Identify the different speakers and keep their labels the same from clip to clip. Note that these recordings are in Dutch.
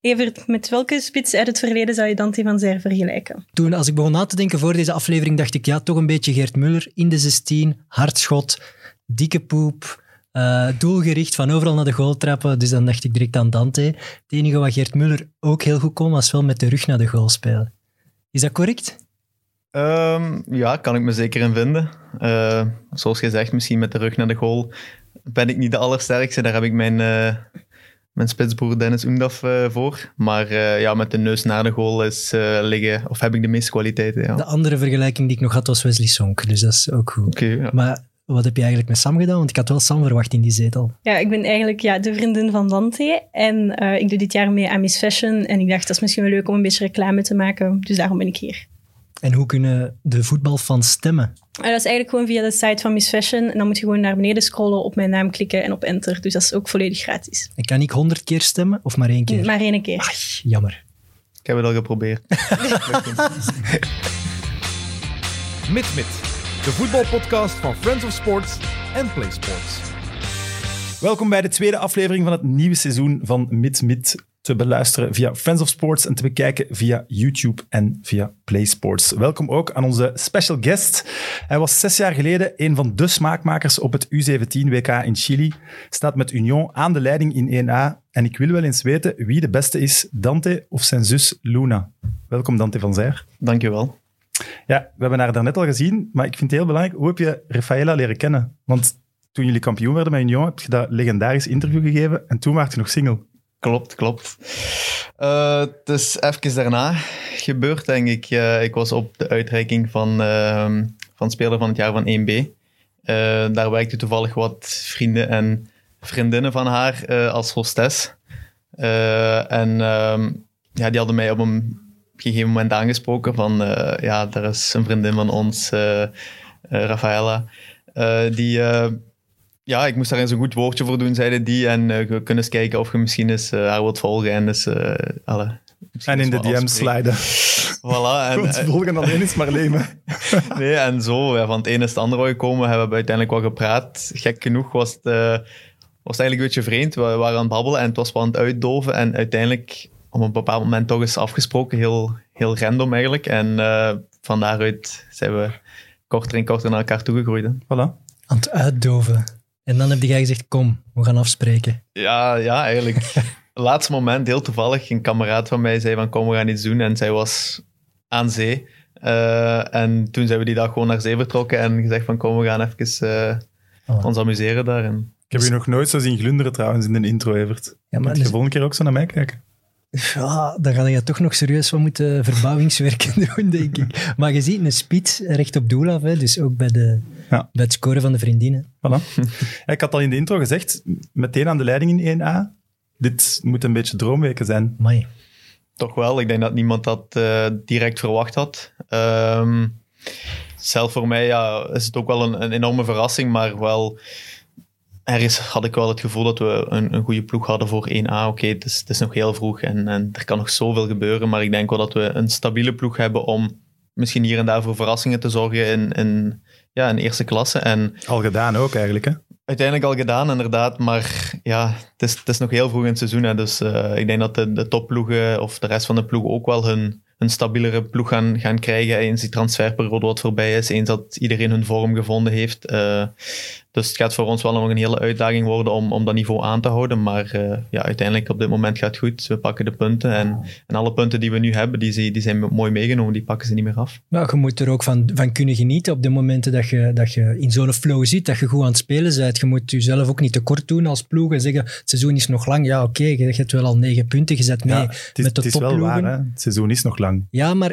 Speaker 1: Evert, met welke spits uit het verleden zou je Dante van Zer vergelijken?
Speaker 2: Toen, als ik begon na te denken voor deze aflevering, dacht ik, ja, toch een beetje Geert Muller in de 16, hardschot, dikke poep, uh, doelgericht, van overal naar de goal trappen. Dus dan dacht ik direct aan Dante. Het enige wat Geert Muller ook heel goed kon, was wel met de rug naar de goal spelen. Is dat correct?
Speaker 3: Um, ja, kan ik me zeker in vinden. Uh, zoals gezegd, misschien met de rug naar de goal ben ik niet de allersterkste. Daar heb ik mijn, uh, mijn spitsbroer Dennis Oendaf uh, voor. Maar ja, met de neus naar de goal is liggen, of heb ik de meeste kwaliteiten. Ja.
Speaker 2: De andere vergelijking die ik nog had was Wesley Sonk, dus dat is ook goed.
Speaker 3: Okay, ja.
Speaker 2: Maar wat heb je eigenlijk met Sam gedaan? Want ik had wel Sam verwacht in die zetel.
Speaker 1: Ja, ik ben eigenlijk ja, de vriendin van Dante. En ik doe dit jaar mee aan Miss Fashion. En ik dacht, dat is misschien wel leuk om een beetje reclame te maken. Dus daarom ben ik hier.
Speaker 2: En hoe kunnen de voetbalfans stemmen?
Speaker 1: dat is eigenlijk gewoon via de site van Miss Fashion. En dan moet je gewoon naar beneden scrollen, op mijn naam klikken en op enter. Dus dat is ook volledig gratis.
Speaker 2: En kan ik honderd keer stemmen of maar één keer?
Speaker 1: Maar één keer.
Speaker 2: Ai, jammer.
Speaker 3: Ik heb het al geprobeerd.
Speaker 4: Mit Mit, de voetbalpodcast van Friends of Sports en Play Sports. Welkom bij de tweede aflevering van het nieuwe seizoen van Mit Mit te beluisteren via Friends of Sports en te bekijken via YouTube en via Play Sports. Welkom ook aan onze special guest. Hij was zes jaar geleden een van de smaakmakers op het U17 WK in Chili. Staat met Union aan de leiding in 1A. En ik wil wel eens weten wie de beste is, Dante of zijn zus Luna. Welkom Dante van Zijr.
Speaker 3: Dankjewel.
Speaker 4: Ja, we hebben haar daarnet al gezien, maar ik vind het heel belangrijk. Hoe heb je Rafaela leren kennen? Want toen jullie kampioen werden met Union, heb je dat legendarisch interview gegeven en toen was je nog single.
Speaker 3: Klopt, klopt. Uh, is even daarna gebeurd, denk ik. Ik was op de uitreiking van, uh, van Speler van het Jaar van 1B. Eh, daar werkten toevallig wat vrienden en vriendinnen van haar als hostess. en ehm, ja, die hadden mij op een gegeven moment aangesproken van... ja, daar is een vriendin van ons, Rafaela, die ja, ik moest daar eens een goed woordje voor doen, zeiden die. En uh, we kunnen eens kijken of je misschien eens uh, haar wilt volgen. En, dus, uh, alle,
Speaker 4: en in de DM's sliden.
Speaker 3: Voilà. En,
Speaker 4: volgen alleen is maar leven.
Speaker 3: nee, en zo, ja, van het ene is het andere gekomen. Hebben we uiteindelijk wel gepraat. Gek genoeg was het, was eigenlijk een beetje vreemd. We waren aan het babbelen en het was wel aan het uitdoven. En uiteindelijk op een bepaald moment toch eens afgesproken. Heel, heel random eigenlijk. En van daaruit zijn we korter en korter naar elkaar toegegroeid.
Speaker 4: Voilà.
Speaker 2: Aan het uitdoven. En dan heb jij gezegd, kom, we gaan afspreken.
Speaker 3: Ja, ja eigenlijk. laatste moment, heel toevallig, een kameraad van mij zei van kom, we gaan iets doen. En zij was aan zee. Uh, en toen zijn we die dag gewoon naar zee vertrokken en gezegd van kom, we gaan even uh, oh. ons amuseren daar. En...
Speaker 4: Ik heb je nog nooit zo zien glunderen trouwens in de intro, Evert. Ja, maar Moet je dus... volgende keer ook zo naar mij kijken?
Speaker 2: Ja, dan ga je toch nog serieus wat moeten verbouwingswerken doen, denk ik. Maar je ziet een speed recht op doel af, hè, dus ook bij, de, ja. bij het scoren van de vriendinnen.
Speaker 4: Voilà. ik had al in de intro gezegd, meteen aan de leiding in 1A. Dit moet een beetje droomweken zijn.
Speaker 2: Mai.
Speaker 3: Toch wel, ik denk dat niemand dat uh, direct verwacht had. Um, zelf voor mij ja, is het ook wel een, een enorme verrassing, maar wel ergens had ik wel het gevoel dat we een, een goede ploeg hadden voor 1A. Oké, het, is, het is nog heel vroeg en, en er kan nog zoveel gebeuren. Maar ik denk wel dat we een stabiele ploeg hebben om misschien hier en daar voor verrassingen te zorgen in, in, ja, in eerste klasse. En,
Speaker 4: al gedaan ook eigenlijk, hè?
Speaker 3: Uiteindelijk al gedaan, inderdaad. Maar ja, het is, het is nog heel vroeg in het seizoen. Hè, dus uh, ik denk dat de, de topploegen of de rest van de ploegen ook wel hun, een stabielere ploeg gaan, gaan krijgen eens die transferperiode wat voorbij is, eens dat iedereen hun vorm gevonden heeft. Uh, dus het gaat voor ons wel nog een hele uitdaging worden om, om dat niveau aan te houden. Maar uh, ja, uiteindelijk op dit moment gaat het goed. We pakken de punten en, en alle punten die we nu hebben, die, die zijn mooi meegenomen. Die pakken ze niet meer af.
Speaker 2: Nou, je moet er ook van, van kunnen genieten op de momenten dat je, dat je in zo'n flow zit, dat je goed aan het spelen bent. Je moet jezelf ook niet tekort doen als ploeg en zeggen, het seizoen is nog lang. Ja, oké, je hebt wel al negen punten gezet mee ja,
Speaker 4: met de
Speaker 2: topploegen.
Speaker 4: Het is wel waar, hè? het seizoen is nog lang.
Speaker 2: Ja, maar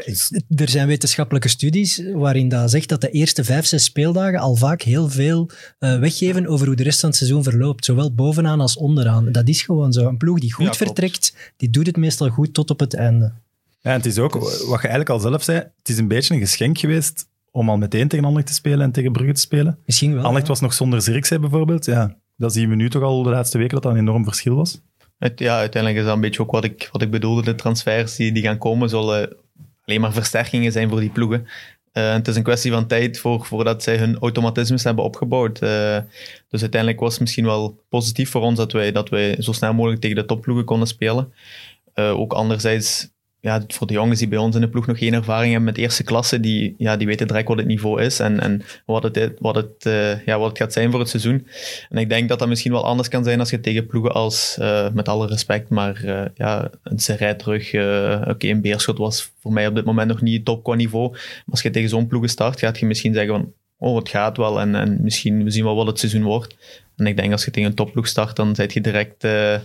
Speaker 2: er zijn wetenschappelijke studies waarin dat zegt dat de eerste vijf, zes speeldagen al vaak heel veel uh, weggeven over hoe de rest van het seizoen verloopt. Zowel bovenaan als onderaan. Dat is gewoon zo. Een ploeg die goed vertrekt, die doet het meestal goed tot op het einde.
Speaker 4: Ja, het is ook, wat je eigenlijk al zelf zei, het is een beetje een geschenk geweest om al meteen tegen Anderlecht te spelen en tegen Brugge te spelen.
Speaker 2: Misschien wel.
Speaker 4: Anderlecht was nog zonder Zirkzee bijvoorbeeld. Ja, dat zien we nu toch al de laatste weken dat dat een enorm verschil was.
Speaker 3: ja, uiteindelijk is dat een beetje ook wat ik, wat ik bedoelde. De transfers die, die gaan komen zullen alleen maar versterkingen zijn voor die ploegen. Uh, het is een kwestie van tijd voor, voordat zij hun automatismes hebben opgebouwd. Uh, dus uiteindelijk was het misschien wel positief voor ons dat wij, dat wij zo snel mogelijk tegen de topploegen konden spelen. eh, ook anderzijds, ja, voor de jongens die bij ons in de ploeg nog geen ervaring hebben met eerste klasse, die, ja, die weten direct wat het niveau is en, en wat, het, wat, het, eh, ja, wat het gaat zijn voor het seizoen. En ik denk dat dat misschien wel anders kan zijn als je tegen ploegen als, eh, met alle respect, maar eh, ja, een Serij terug, oké, een Beerschot was voor mij op dit moment nog niet top qua niveau. Maar als je tegen zo'n ploegen start, gaat je misschien zeggen van, oh, het gaat wel en, en misschien we zien wel wat het seizoen wordt. En ik denk als je tegen een topploeg start, dan zit je direct eh,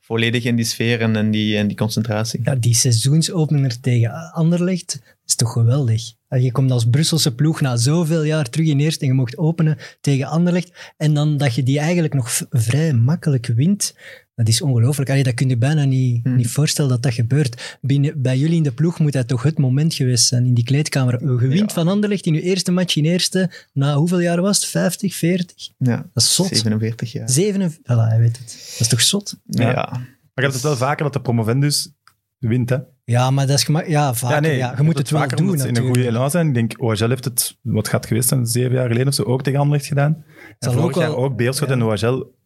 Speaker 3: volledig in die sfeer en die, die concentratie.
Speaker 2: Ja, die seizoensopener tegen Anderlecht is toch geweldig. Je komt als Brusselse ploeg na zoveel jaar terug in eerste en je mocht openen tegen Anderlecht. En dan dat je die eigenlijk nog vrij makkelijk wint. Dat is ongelooflijk. Allee, dat kun je bijna niet,
Speaker 3: Hmm.
Speaker 2: niet voorstellen dat dat gebeurt. Binnen, bij jullie in de ploeg moet dat toch het moment geweest zijn in die kleedkamer. Je wint
Speaker 3: Ja.
Speaker 2: van Anderlecht in je eerste match in eerste. Na hoeveel jaar was het? 50, 40?
Speaker 3: Ja,
Speaker 2: Dat is zot.
Speaker 3: 47 jaar.
Speaker 2: 47? Voilà, hij weet het. Dat is toch zot?
Speaker 3: Ja.
Speaker 4: Ja. Maar je hebt het wel vaker dat de promovendus wint, hè?
Speaker 2: Ja, maar dat is gemak. Ja, vaker. Ja, je moet het wel
Speaker 4: vaker
Speaker 2: doen
Speaker 4: ze in een
Speaker 2: natuurlijk.
Speaker 4: goede elan zijn. Ik denk, OHL heeft het, wat gaat geweest zijn, zeven jaar geleden of zo, ook tegen Anderlecht gedaan. En
Speaker 2: Zal
Speaker 4: vorig
Speaker 2: ook wel-
Speaker 4: jaar ook Beerschot
Speaker 2: ja.
Speaker 4: en OHL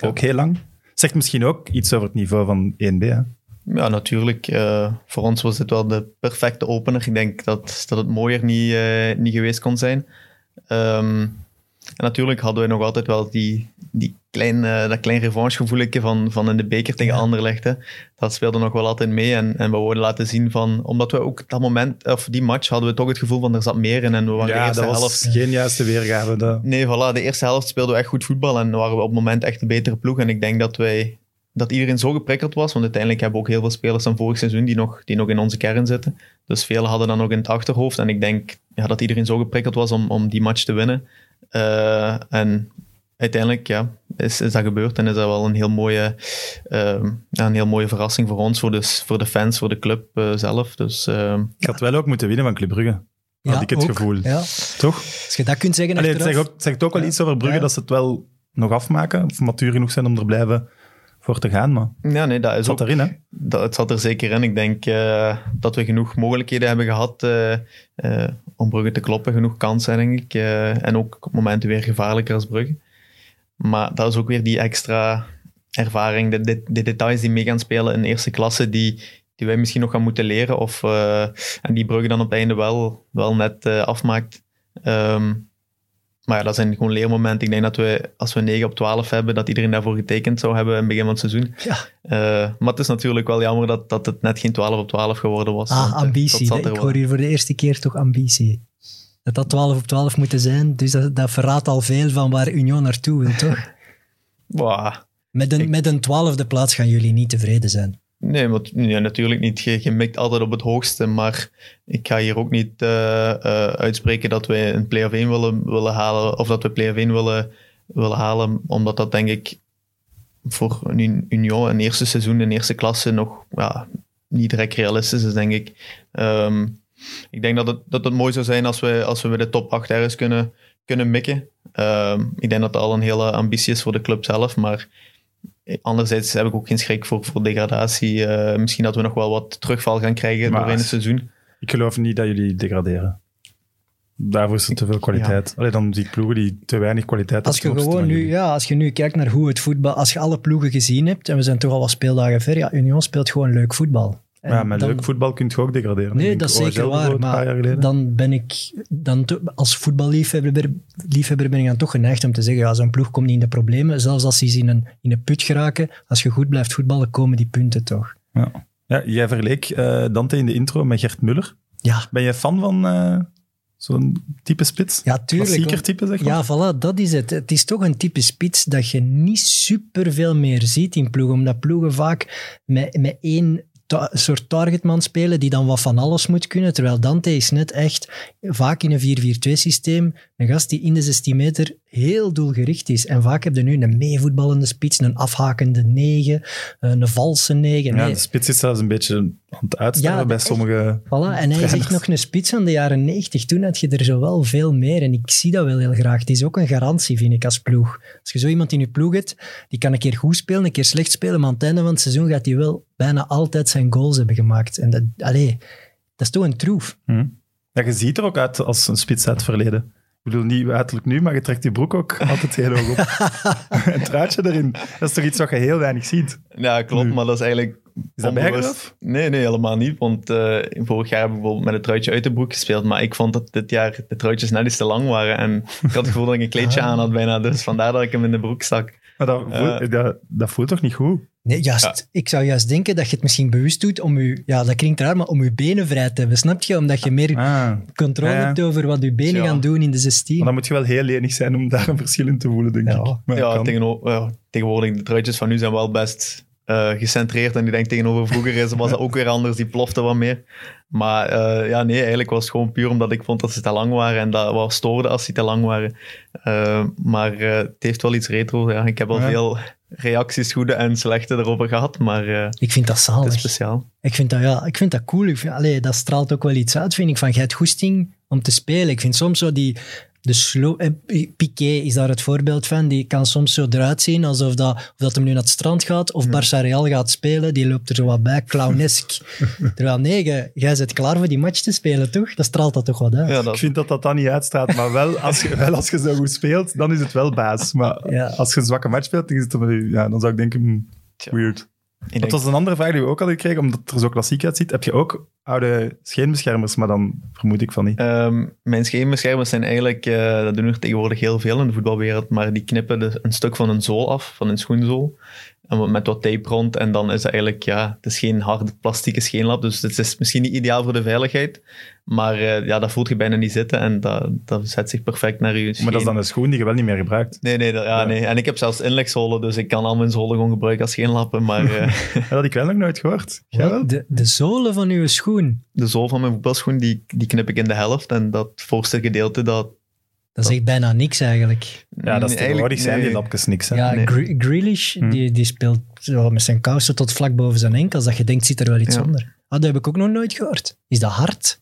Speaker 4: ook heel lang. Zegt misschien ook iets over het niveau van 1B, hè?
Speaker 3: Ja, natuurlijk. Eh, voor ons was het wel de perfecte opener. Ik denk dat, dat het mooier niet, eh, niet geweest kon zijn. Ehm, en natuurlijk hadden we nog altijd wel die, die klein, eh, dat klein revanchegevoeletje van, van in de beker tegen
Speaker 2: Ja.
Speaker 3: Anderlecht. hè. Dat speelde nog wel altijd mee. En, en we wilden laten zien van... Omdat we ook dat moment, of die match, hadden we toch het gevoel van er zat meer in. En we waren de
Speaker 4: Ja,
Speaker 3: eerste
Speaker 4: dat was
Speaker 3: helft...
Speaker 4: geen juiste weergave. Dat...
Speaker 3: Nee, voilà. De eerste helft speelden we echt goed voetbal en waren we op het moment echt de betere ploeg. En ik denk dat wij dat iedereen zo geprikkeld was, want uiteindelijk hebben we ook heel veel spelers van vorig seizoen die nog, die nog in onze kern zitten. Dus velen hadden dan nog in het achterhoofd. En ik denk ja, dat iedereen zo geprikkeld was om, om die match te winnen. Eh, en uiteindelijk ja, is, is dat gebeurd en is dat wel een heel mooie, ehm, ja, een heel mooie verrassing voor ons, voor de, voor de fans, voor de club eh, zelf. Dus ehm,
Speaker 4: Ik had wel ook moeten winnen van Club Brugge. Had ik het
Speaker 2: ook.
Speaker 4: gevoel.
Speaker 2: Ja.
Speaker 4: Toch?
Speaker 2: Als je dat kunt zeggen
Speaker 4: Allee, het zegt ook, zegt ook wel
Speaker 2: Ja.
Speaker 4: iets over Brugge
Speaker 2: Ja.
Speaker 4: dat ze het wel nog afmaken. Of matuur genoeg zijn om er blijven voor te gaan. Maar
Speaker 3: ja, nee, dat
Speaker 4: het
Speaker 3: is
Speaker 4: zat
Speaker 3: ook...
Speaker 4: erin, hè?
Speaker 3: Dat, het zat er zeker in. Ik denk eh, dat we genoeg mogelijkheden hebben gehad eh, eh, om Brugge te kloppen. Genoeg kansen, denk ik. Eh, en ook op momenten weer gevaarlijker als Brugge. Maar dat is ook weer die extra ervaring, de, de, de details die mee gaan spelen in eerste klasse, die, die wij misschien nog gaan moeten leren. Of, eh, en die Brugge dan op het einde wel, wel net eh, afmaakt. Ehm, maar ja, dat zijn gewoon leermomenten. Ik denk dat we, als we 9 op 12 hebben, dat iedereen daarvoor getekend zou hebben in het begin van het seizoen.
Speaker 2: Ja.
Speaker 3: Eh, maar het is natuurlijk wel jammer dat, dat het net geen 12 op 12 geworden was.
Speaker 2: Ah, ambitie.
Speaker 3: dat
Speaker 2: Ik hoor hier voor de eerste keer toch ambitie. Dat dat 12 op 12 moeten zijn. Dus dat, dat verraadt al veel van waar Union naartoe wil, toch?
Speaker 3: Wauw.
Speaker 2: Met een,
Speaker 3: Ik-
Speaker 2: met een twaalfde plaats gaan jullie niet tevreden zijn.
Speaker 3: Nee, want, nee, natuurlijk niet. Je, je mikt altijd op het hoogste. Maar ik ga hier ook niet eh, eh, uitspreken dat wij een play-off 1 willen, willen halen. Of dat we play-off 1 willen, willen halen. Omdat dat denk ik voor een Union een eerste seizoen in eerste klasse nog ja, niet direct realistisch is, denk ik. Ehm, ik denk dat het, dat het mooi zou zijn als we, als we bij de top 8 ergens kunnen, kunnen mikken. Ehm, ik denk dat dat al een hele ambitie is voor de club zelf. Maar anderzijds heb ik ook geen schrik voor, voor degradatie. Eh, misschien dat we nog wel wat terugval gaan krijgen
Speaker 4: Maar
Speaker 3: doorheen het seizoen.
Speaker 4: Ik geloof niet dat jullie degraderen. Daarvoor is er te veel kwaliteit. Allee, dan zie ik ploegen die te weinig kwaliteit
Speaker 2: Als je, gewoon nu, ja, als je nu kijkt naar hoe het voetbal... Als je alle ploegen gezien hebt, en we zijn toch al wat speeldagen ver, ja, Union speelt gewoon leuk voetbal. En
Speaker 4: ja, met
Speaker 2: dan-
Speaker 4: leuk voetbal kun je ook degraderen.
Speaker 2: Nee, dat is zeker waar. Maar dan ben ik, dan als voetballiefhebber liefhebber ben ik dan toch geneigd om te zeggen, ja, zo'n ploeg komt niet in de problemen. Zelfs als ze in een, in een put geraken, als je goed blijft voetballen, komen die punten toch.
Speaker 4: Ja, jij verleek eh, Dante in de intro met Gert Muller.
Speaker 2: Ja,
Speaker 4: Ben jij fan van eh, zo'n type spits?
Speaker 2: ja tuurlijk.
Speaker 4: Klassieker type, zeg maar?
Speaker 2: Ja, voilà, dat is het. Het is toch een type spits dat je niet superveel meer ziet in ploegen, omdat ploegen vaak met, met één soort targetman spelen die dan wat van alles moet kunnen, terwijl Dante is net echt vaak in een 4-4-2 systeem een gast die in de 16 meter heel doelgericht is. En vaak heb je nu een meevoetballende spits, een afhakende 9, een valse 9.
Speaker 4: Ja,
Speaker 2: Nee,
Speaker 4: de spits is zelfs een beetje aan het uitsterven
Speaker 2: Ja,
Speaker 4: bij
Speaker 2: echt.
Speaker 4: sommige...
Speaker 2: Voilà, en hij echt nog een spits van de jaren 90. Toen had je er zo wel veel meer. En ik zie dat wel heel graag. Het is ook een garantie, vind ik, als ploeg. Als je zo iemand in je ploeg hebt, die kan een keer goed spelen, een keer slecht spelen, maar aan het einde van het seizoen gaat hij wel bijna altijd zijn goals hebben gemaakt. En dat, allee, dat is toch een troef.
Speaker 4: Hm. Ja, je ziet er ook uit als een spits uit het verleden. Ik bedoel, niet uiterlijk nu, maar je trekt je broek ook altijd heel hoog op. een truitje erin. Dat is toch iets wat je heel weinig ziet?
Speaker 3: Ja, klopt.
Speaker 4: Nu.
Speaker 3: Maar dat is eigenlijk
Speaker 4: Is dat bijgeloof?
Speaker 3: Nee, nee, helemaal niet. Want eh, vorig jaar heb ik bijvoorbeeld met het truitje uit de broek gespeeld. Maar ik vond dat dit jaar de truitjes net iets te lang waren. En ik had het gevoel dat ik een kleedje
Speaker 2: Ah.
Speaker 3: aan had bijna. Dus vandaar dat ik hem in de broek stak.
Speaker 4: Maar dat, voelt,
Speaker 3: Eh.
Speaker 4: dat, dat voelt toch niet goed?
Speaker 2: Nee, juist. Ik zou juist denken dat je het misschien bewust doet om je... Ja, dat klinkt raar, maar om je benen vrij te hebben. Snap je? Omdat je meer
Speaker 4: Ah,
Speaker 2: controle
Speaker 4: Ja,
Speaker 2: hebt over wat je benen
Speaker 3: Ja.
Speaker 2: gaan doen in de 16.
Speaker 4: maar dan moet je wel heel lenig zijn om daar een verschil in te voelen, denk
Speaker 2: Ja.
Speaker 4: ik. Maar
Speaker 3: ja, tegenwoordig, de truitjes van nu zijn wel best eh, gecentreerd. En ik denk tegenover vroeger is, was dat ook weer anders. Die plofte wat meer. Maar eh, ja, nee, eigenlijk was het gewoon puur omdat ik vond dat ze te lang waren. En dat wat stoorde als ze te lang waren. Eh, maar eh, het heeft wel iets retro. Ja. Ik heb al
Speaker 4: Ja.
Speaker 3: veel reacties, goede en slechte, erover gehad. Maar eh,
Speaker 2: Ik vind dat
Speaker 3: het
Speaker 2: zalig.
Speaker 3: is speciaal.
Speaker 2: Ik vind dat, ja, ik vind dat cool. Ik vind, allee, dat straalt ook wel iets uit, vind ik. Van, jij hebt goesting om te spelen. Ik vind soms zo die... De slow, eh, Pi- Piqué is daar het voorbeeld van. Die kan soms zo eruit zien alsof dat, of dat hem nu naar het strand gaat of Barça Real gaat spelen. Die loopt er zo wat bij, clownesk. Terwijl nee, jij, bent klaar voor die match te spelen, toch? Dat straalt dat toch wat uit.
Speaker 3: Ja,
Speaker 4: Ik vind dat dat dan niet uitstraalt, maar wel als, je, wel als je zo goed speelt, dan is het wel baas. Maar
Speaker 2: Ja.
Speaker 4: als je een zwakke match speelt, dan, is het, ja, dan zou ik denken, hmm, Dat was een andere vraag die we ook hadden gekregen, omdat het er zo klassiek uitziet. Heb je ook oude scheenbeschermers, maar dan vermoed ik van niet.
Speaker 3: Ehm, mijn scheenbeschermers zijn eigenlijk, eh, dat doen er tegenwoordig heel veel in de voetbalwereld, maar die knippen een stuk van een zool af, van een schoenzool, en met wat tape rond. En dan is dat eigenlijk, ja, het is geen harde plastieke scheenlap, dus het is misschien niet ideaal voor de veiligheid, maar eh, ja, dat voelt je bijna niet zitten en dat, dat zet zich perfect naar je scheen.
Speaker 4: Maar dat is dan een schoen die je wel niet meer gebruikt.
Speaker 3: Nee, nee, dat- ja,
Speaker 4: Ja.
Speaker 3: nee. En ik heb zelfs inlegzolen, dus ik kan al mijn zolen gewoon gebruiken als scheenlappen, maar eh,
Speaker 4: Dat had ik wel nog nooit gehoord. Wel?
Speaker 2: De, de zolen van uw schoen,
Speaker 3: de zool van mijn voetbalschoen, die, die knip ik in de helft en dat voorste gedeelte, dat...
Speaker 2: dat echt bijna niks eigenlijk.
Speaker 4: Ja, dat is tegenwoordig zijn die lapjes niks. Hè?
Speaker 2: Ja,
Speaker 3: nee.
Speaker 2: Gre- Grealish,
Speaker 4: Hm.
Speaker 2: die, die speelt zo met zijn kousen tot vlak boven zijn enkels. Dat je denkt, zit er wel iets
Speaker 3: Ja.
Speaker 2: onder. Ah, dat heb ik ook nog nooit gehoord. Is dat hard?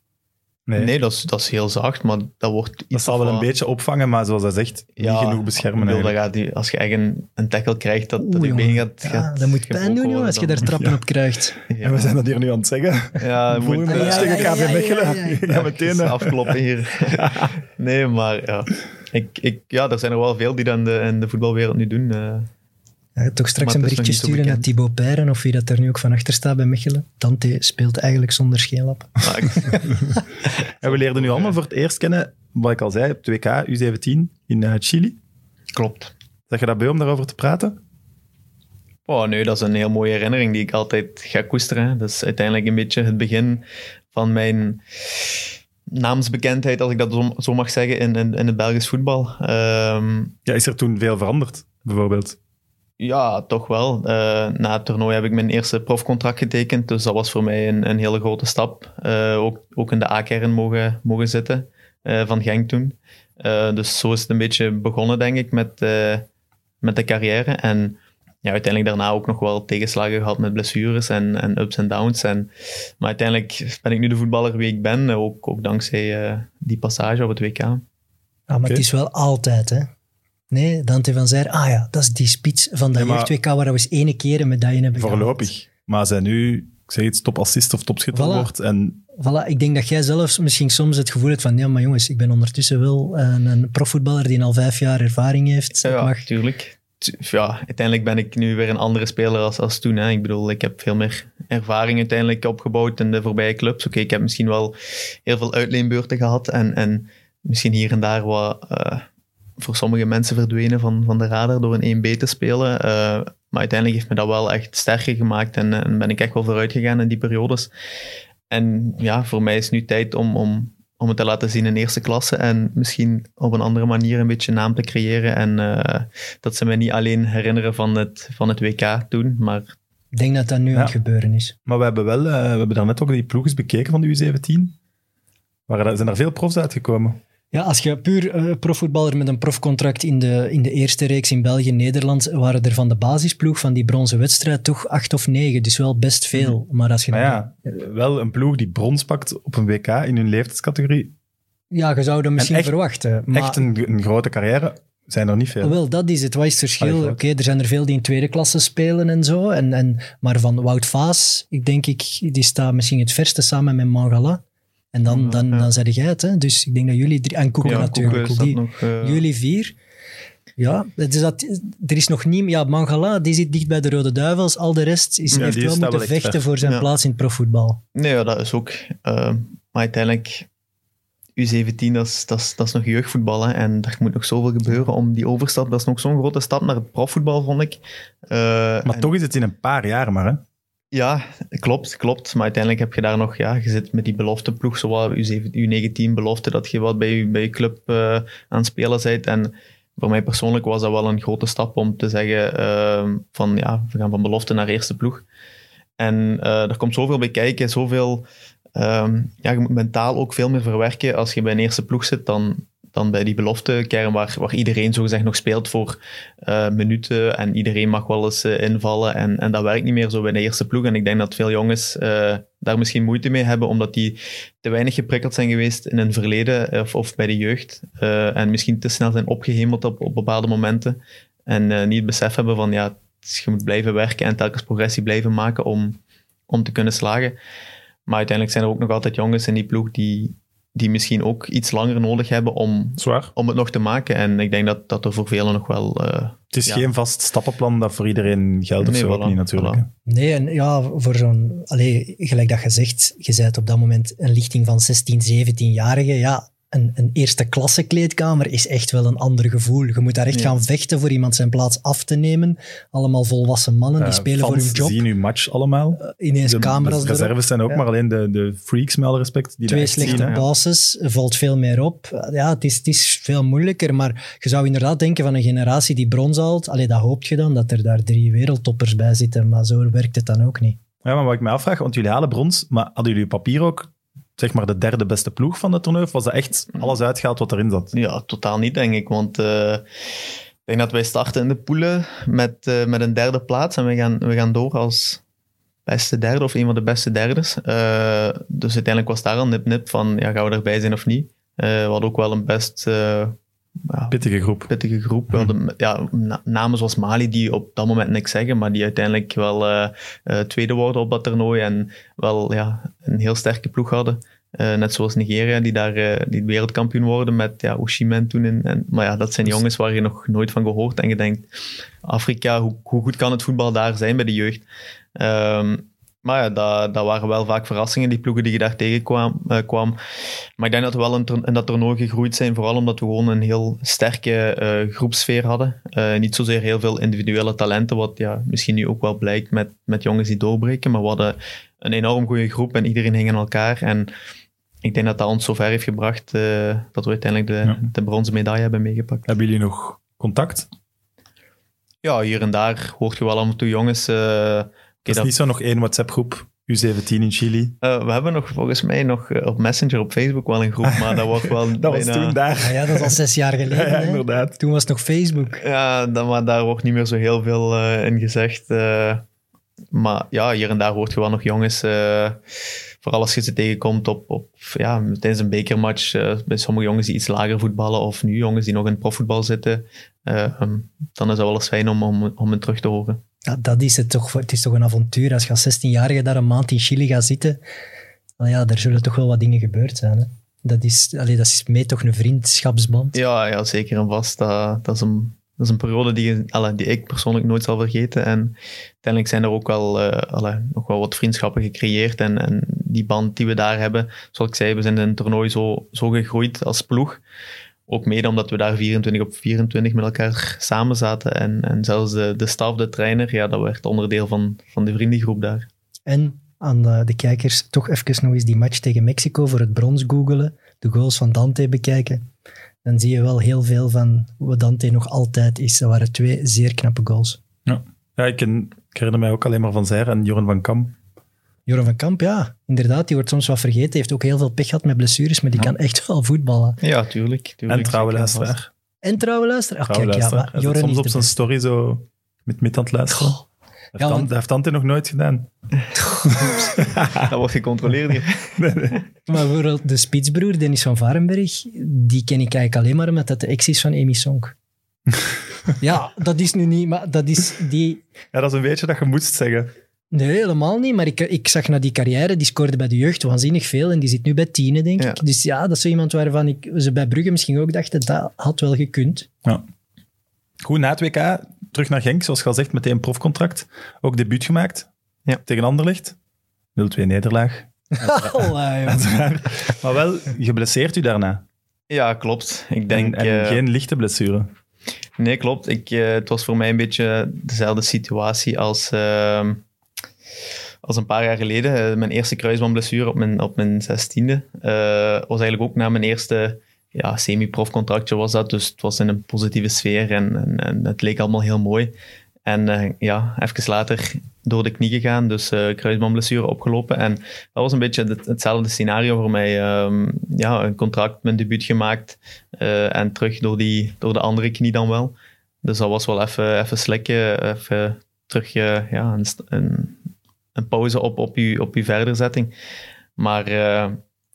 Speaker 4: Nee.
Speaker 3: Nee, dat, is, dat is heel zacht, maar dat wordt...
Speaker 4: Dat
Speaker 3: iets
Speaker 4: zal wel een beetje opvangen, maar zoals hij zegt, niet genoeg beschermen.
Speaker 3: ik bedoel, dat gaat die, als je echt een, een tackle krijgt, dat, dat
Speaker 2: Oeh,
Speaker 3: je been gaat,
Speaker 2: Ja,
Speaker 3: gaat
Speaker 2: dat moet pijn doen,
Speaker 3: worden,
Speaker 2: als je daar trappen op krijgt.
Speaker 3: Ja,
Speaker 4: En we zijn dat hier nu aan het zeggen.
Speaker 3: ja, je moet
Speaker 4: match
Speaker 2: ja,
Speaker 4: tegen
Speaker 2: ja,
Speaker 4: KV
Speaker 2: ja,
Speaker 4: Mechelen.
Speaker 2: ja, ja, ja.
Speaker 4: Ja, meteen.
Speaker 3: afkloppen hier. nee, maar ja. Ik, ik, ja, er zijn er wel veel die dat in de, in de voetbalwereld nu doen. eh.
Speaker 2: Ja, toch straks
Speaker 3: Maar
Speaker 2: een berichtje sturen naar. Thibaut Peyren, of wie dat er nu ook van achter staat bij Mechelen. Dante speelt eigenlijk zonder scheenlap.
Speaker 3: Ik-
Speaker 4: En we leerden nu allemaal voor het eerst kennen, wat ik al zei, op 2K, U17 in eh, Chili.
Speaker 3: klopt.
Speaker 4: Zeg je dat bij om daarover te praten?
Speaker 3: Oh nee, dat is een heel mooie herinnering die ik altijd ga koesteren. Dat is uiteindelijk een beetje het begin van mijn naamsbekendheid, als ik dat zo, mag zeggen, in, in, in het Belgisch voetbal. Ehm,
Speaker 4: Ja, is er toen veel veranderd, bijvoorbeeld?
Speaker 3: Ja, toch wel. Eh, na het toernooi heb ik mijn eerste profcontract getekend. Dus dat was voor mij een, een hele grote stap. Eh, ook, ook in de A-kern mogen, mogen zitten eh, van Genk toen. Eh, dus zo is het een beetje begonnen, denk ik, met, eh, met de carrière. En ja, uiteindelijk daarna ook nog wel tegenslagen gehad met blessures en, en ups en downs. En, maar uiteindelijk ben ik nu de voetballer wie ik ben. Ook, ook dankzij eh, die passage op het WK.
Speaker 2: Ah, maar het is wel altijd, hè. Nee, Dante van Zijr, ah ja, dat is die spits van dat
Speaker 4: maar-
Speaker 2: jeugd-WK waar we eens ene keer een medaille hebben gehaald.
Speaker 4: Voorlopig. Maar zij nu, ik zeg iets, topassist of topschutter
Speaker 2: Voilà.
Speaker 4: wordt. En
Speaker 2: Voilà, ik denk dat jij zelfs misschien soms het gevoel hebt van, ja, maar jongens, ik ben ondertussen wel een, een profvoetballer die al vijf jaar ervaring heeft.
Speaker 3: Ja,
Speaker 2: mag,
Speaker 3: tuurlijk. Ja, uiteindelijk ben ik nu weer een andere speler als, als toen. Hè. Ik bedoel, ik heb veel meer ervaring uiteindelijk opgebouwd in de voorbije clubs. Oké, ik heb misschien wel heel veel uitleenbeurten gehad en, en misschien hier en daar wat eh, voor sommige mensen verdwenen van, van de radar door een 1B te spelen. Eh, maar uiteindelijk heeft me dat wel echt sterker gemaakt en, en ben ik echt wel vooruit gegaan in die periodes. En ja, voor mij is nu tijd om, om, om het te laten zien in eerste klasse en misschien op een andere manier een beetje naam te creëren. En eh, dat ze mij niet alleen herinneren van het, van het WK toen, maar
Speaker 2: ik denk dat dat nu
Speaker 4: Ja.
Speaker 2: aan het gebeuren is.
Speaker 4: Maar we hebben wel, eh, we hebben daarnet ook die ploeg eens bekeken van de U17. Waar er, zijn er veel profs uitgekomen.
Speaker 2: Ja, als je puur eh, profvoetballer met een profcontract in de, in de eerste reeks in België en Nederland, waren er van de basisploeg van die bronzen wedstrijd toch acht of negen. Dus wel best veel. Maar als je
Speaker 4: Maar
Speaker 2: dan-
Speaker 4: ja, wel een ploeg die brons pakt op een WK in hun leeftijdscategorie.
Speaker 2: ja, je zou dat misschien
Speaker 4: echt-
Speaker 2: verwachten. Maar
Speaker 4: Echt een, een grote carrière zijn er niet veel.
Speaker 2: Wel, dat is het. Wat is het verschil? Oké, er zijn er veel die in tweede klasse spelen en zo. En, en, maar van Wout Vaas, ik denk ik, die staat misschien het verste samen met Mangala. En dan, dan,
Speaker 3: ja.
Speaker 2: dan zeg jij het. Hè? Dus ik denk dat jullie drie... En Koeken
Speaker 3: ja,
Speaker 2: natuurlijk.
Speaker 3: Koeken
Speaker 2: die,
Speaker 3: nog... eh,
Speaker 2: Jullie vier. Ja, het is dat, er is nog niet... Ja, Mangala, die zit dicht bij de Rode Duivels. Al de rest is,
Speaker 4: Ja,
Speaker 2: heeft wel moeten
Speaker 4: wel
Speaker 2: vechten
Speaker 4: ver.
Speaker 2: voor zijn
Speaker 3: Ja.
Speaker 2: plaats in het profvoetbal.
Speaker 3: Nee, ja, dat is ook. eh, maar uiteindelijk, U17, dat is, dat, is, dat is nog jeugdvoetbal. Hè, en daar moet nog zoveel gebeuren om die overstap. Dat is nog zo'n grote stap naar het profvoetbal, vond ik. Eh,
Speaker 4: Maar
Speaker 3: en-
Speaker 4: toch is het in een paar jaar maar, hè?
Speaker 3: Ja, klopt, klopt. Maar uiteindelijk heb je daar nog, ja, je zit met die belofteploeg, zoals U7, U19 belofte, dat je wat bij je, bij je club eh, aan het spelen bent. En voor mij persoonlijk was dat wel een grote stap om te zeggen eh, van, ja, we gaan van belofte naar eerste ploeg. En eh, er komt zoveel bij kijken, zoveel... ehm, ja, je moet mentaal ook veel meer verwerken als je bij een eerste ploeg zit dan, dan bij die beloftekern waar, waar iedereen zogezegd nog speelt voor eh, minuten en iedereen mag wel eens eh, invallen en, en dat werkt niet meer zo bij de eerste ploeg en ik denk dat veel jongens eh, daar misschien moeite mee hebben omdat die te weinig geprikkeld zijn geweest in hun verleden of, of bij de jeugd en misschien te snel zijn opgehemeld op, op bepaalde momenten en niet het besef hebben van ja, je moet blijven werken en telkens progressie blijven maken om, om te kunnen slagen. Maar uiteindelijk zijn er ook nog altijd jongens in die ploeg die, die misschien ook iets langer nodig hebben om,
Speaker 4: Zwaar.
Speaker 3: om het nog te maken. En ik denk dat dat er voor velen nog wel... eh,
Speaker 4: Het is
Speaker 3: Ja.
Speaker 4: geen vast stappenplan dat voor iedereen geldt of
Speaker 3: Nee,
Speaker 4: zo ook
Speaker 3: voilà,
Speaker 4: niet natuurlijk.
Speaker 3: voilà.
Speaker 2: Nee, en ja, voor zo'n... Allee, gelijk dat je zegt, je bent op dat moment een lichting van 16, 17-jarigen. Ja, een, een eerste klasse kleedkamer is echt wel een ander gevoel. Je moet daar echt
Speaker 3: Ja.
Speaker 2: gaan vechten voor iemand zijn plaats af te nemen. Allemaal volwassen mannen, die
Speaker 4: Eh,
Speaker 2: spelen voor hun job.
Speaker 4: zien uw match allemaal.
Speaker 2: Ineens
Speaker 4: De,
Speaker 2: camera's
Speaker 4: de
Speaker 2: erop.
Speaker 4: reserves zijn ook
Speaker 2: Ja.
Speaker 4: maar alleen de, de freaks, met alle respect. Die
Speaker 2: Twee
Speaker 4: echt
Speaker 2: slechte
Speaker 4: zien, hè.
Speaker 2: bases, valt veel meer op. Ja, het is, het is veel moeilijker, maar je zou inderdaad denken van een generatie die brons haalt. Allee, dat hoopt je dan, dat er daar drie wereldtoppers bij zitten, maar zo werkt het dan ook niet.
Speaker 4: Ja, maar wat ik me afvraag, want jullie halen brons, maar hadden jullie papier ook zeg maar de derde beste ploeg van het toernooi? Of was dat echt alles uitgehaald wat erin zat?
Speaker 3: Ja, totaal niet, denk ik. Want eh, ik denk dat wij starten in de poelen met, eh, met een derde plaats. En we gaan, we gaan door als beste derde of een van de beste derdes. Eh, dus uiteindelijk was daar al nip-nip van, ja, gaan we erbij zijn of niet? We hadden ook wel een best ja,
Speaker 4: Pittige groep.
Speaker 3: pittige groep. Hadden ja, na- namen zoals Mali, die op dat moment niks zeggen, maar die uiteindelijk wel tweede worden op dat toernooi en wel ja, een heel sterke ploeg hadden. Eh, net zoals Nigeria, die daar eh, die wereldkampioen worden met ja, Oshimen toen. In, en, maar ja, dat zijn jongens waar je nog nooit van gehoord en je denkt, Afrika, hoe, hoe goed kan het voetbal daar zijn bij de jeugd? Ehm, maar ja, dat, dat waren wel vaak verrassingen, die ploegen die je daar tegenkwam. eh, kwam. Maar ik denk dat we wel in, in dat toernooi gegroeid zijn, vooral omdat we gewoon een heel sterke groepsfeer hadden. Niet zozeer heel veel individuele talenten, wat ja, misschien nu ook wel blijkt met, met jongens die doorbreken. Maar we hadden een enorm goede groep en iedereen hing aan elkaar. En ik denk dat dat ons zover heeft gebracht eh, dat we uiteindelijk de,
Speaker 4: Ja.
Speaker 3: de bronzen medaille hebben meegepakt.
Speaker 4: Hebben jullie nog contact?
Speaker 3: Ja, hier en daar hoort je wel af en toe jongens... eh,
Speaker 4: Er is
Speaker 3: dat-
Speaker 4: niet zo nog één WhatsApp-groep, U17 in Chili.
Speaker 3: eh, we hebben nog volgens mij nog op Messenger op Facebook wel een groep, maar dat wordt wel
Speaker 4: Dat was toen daar.
Speaker 2: Ah ja, dat is al zes jaar
Speaker 4: Ja,
Speaker 2: geleden.
Speaker 4: ja, inderdaad.
Speaker 2: Toen was het nog Facebook.
Speaker 3: Ja, dan, maar daar wordt niet meer zo heel veel eh, in gezegd. eh. Maar ja, hier en daar hoort je wel nog jongens. eh, vooral als je ze tegenkomt op, op ja, tijdens een bekermatch. eh, bij sommige jongens die iets lager voetballen. Of nu jongens die nog in profvoetbal zitten. eh, ehm, dan is dat wel eens fijn om, om, om hen terug te horen.
Speaker 2: Ja, dat is het toch. Het is toch een avontuur. Als je als 16-jarige daar een maand in Chili gaat zitten, dan ja, er zullen toch wel wat dingen gebeurd zijn. Hè? Dat, is, allee, dat is mee toch een vriendschapsband.
Speaker 3: Ja, ja zeker en vast. Dat, dat, is een, dat is een periode die, alle, die ik persoonlijk nooit zal vergeten. En uiteindelijk zijn er ook wel, eh, nog wel wat vriendschappen gecreëerd. En, en die band die we daar hebben, zoals ik zei, we zijn in het toernooi zo, zo gegroeid als ploeg. Ook mede omdat we daar 24 op 24 met elkaar samen zaten. En, en zelfs de, de staf, de trainer, ja, dat werd onderdeel van, van de vriendengroep daar.
Speaker 2: En aan de, de kijkers toch even nog eens die match tegen Mexico voor het brons googelen, de goals van Dante bekijken. Dan zie je wel heel veel van wat Dante nog altijd is. Dat waren twee zeer knappe goals.
Speaker 4: Ja, ik, ken, ik herinner mij ook alleen maar van Zijr en Joran van Kamp.
Speaker 2: Joran van Kamp, ja, inderdaad, die wordt soms wat vergeten. Hij heeft ook heel veel pech gehad met blessures, maar die
Speaker 4: Ja.
Speaker 2: kan echt wel voetballen.
Speaker 3: Ja, tuurlijk. tuurlijk
Speaker 4: En trouwe luisteraar.
Speaker 2: En trouwe luister. Ach,
Speaker 4: Trouwe
Speaker 2: kijk, ja,
Speaker 4: luisteraar.
Speaker 2: maar Joran
Speaker 4: soms
Speaker 2: is
Speaker 4: op zijn story zo met mid aan het luisteren.
Speaker 2: Goh.
Speaker 4: Dat heeft,
Speaker 2: Ja,
Speaker 4: heeft Tante nog nooit gedaan.
Speaker 3: Dat wordt gecontroleerd hier.
Speaker 2: Maar bijvoorbeeld de spitsbroer, Dennis van Varenberg, die ken ik eigenlijk alleen maar omdat dat de ex is van Amy Song. ja, dat is nu niet, maar dat is die...
Speaker 4: Ja, dat is een beetje dat je moest zeggen.
Speaker 2: Nee, helemaal niet. Maar ik, ik zag naar die carrière, die scoorde bij de jeugd waanzinnig veel en die zit nu bij tienen, denk
Speaker 3: Ja.
Speaker 2: ik. Dus ja, dat is zo iemand waarvan ik, ze bij Brugge misschien ook dachten, dat had wel gekund.
Speaker 4: Goed, na het WK terug naar Genk, zoals je al zegt, meteen profcontract. Ook debuut gemaakt
Speaker 3: Ja.
Speaker 4: tegen Anderlecht. 0-2 nederlaag.
Speaker 2: Allee.
Speaker 4: Uiteraard. maar wel geblesseerd u daarna.
Speaker 3: Ja, klopt. Ik denk...
Speaker 4: en en
Speaker 3: eh,
Speaker 4: geen lichte blessure.
Speaker 3: Nee, klopt. Ik, eh, het was voor mij een beetje dezelfde situatie als, ehm, als een paar jaar geleden. Eh, mijn eerste kruisbandblessure op mijn, op mijn zestiende. eh was eigenlijk ook na mijn eerste ja, semi-profcontractje was dat. Dus het was in een positieve sfeer en, en, en het leek allemaal heel mooi. En eh, ja, even later door de knie gegaan, dus kruisbandblessure opgelopen. En dat was een beetje het- hetzelfde scenario voor mij. Ehm, ja, een contract, mijn debuut gemaakt eh, en terug door, die, door de andere knie dan wel. Dus dat was wel even, even slikken, even terug ja, een, een, een pauze op, op, je, op je verderzetting. Maar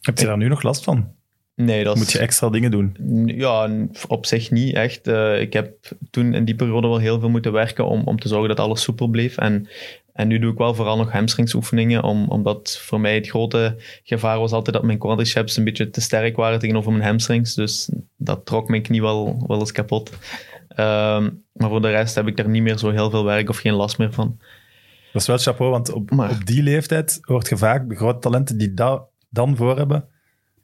Speaker 4: Heb je daar nu nog last van?
Speaker 3: Nee, dat.
Speaker 4: Moet je extra dingen doen?
Speaker 3: Ja, op zich niet echt. Eh, ik heb toen in die periode wel heel veel moeten werken om, om te zorgen dat alles soepel bleef. En, en nu doe ik wel vooral nog hamstringsoefeningen, om, omdat voor mij het grote gevaar was altijd dat mijn quadriceps een beetje te sterk waren tegenover mijn hamstrings. Dus dat trok mijn knie wel, wel eens kapot. Ehm, maar voor de rest heb ik daar niet meer zo heel veel werk of geen last meer van.
Speaker 4: Dat is wel chapeau, want op,
Speaker 3: Maar-
Speaker 4: op die leeftijd hoort je vaak de grote talenten die dat dan voor hebben,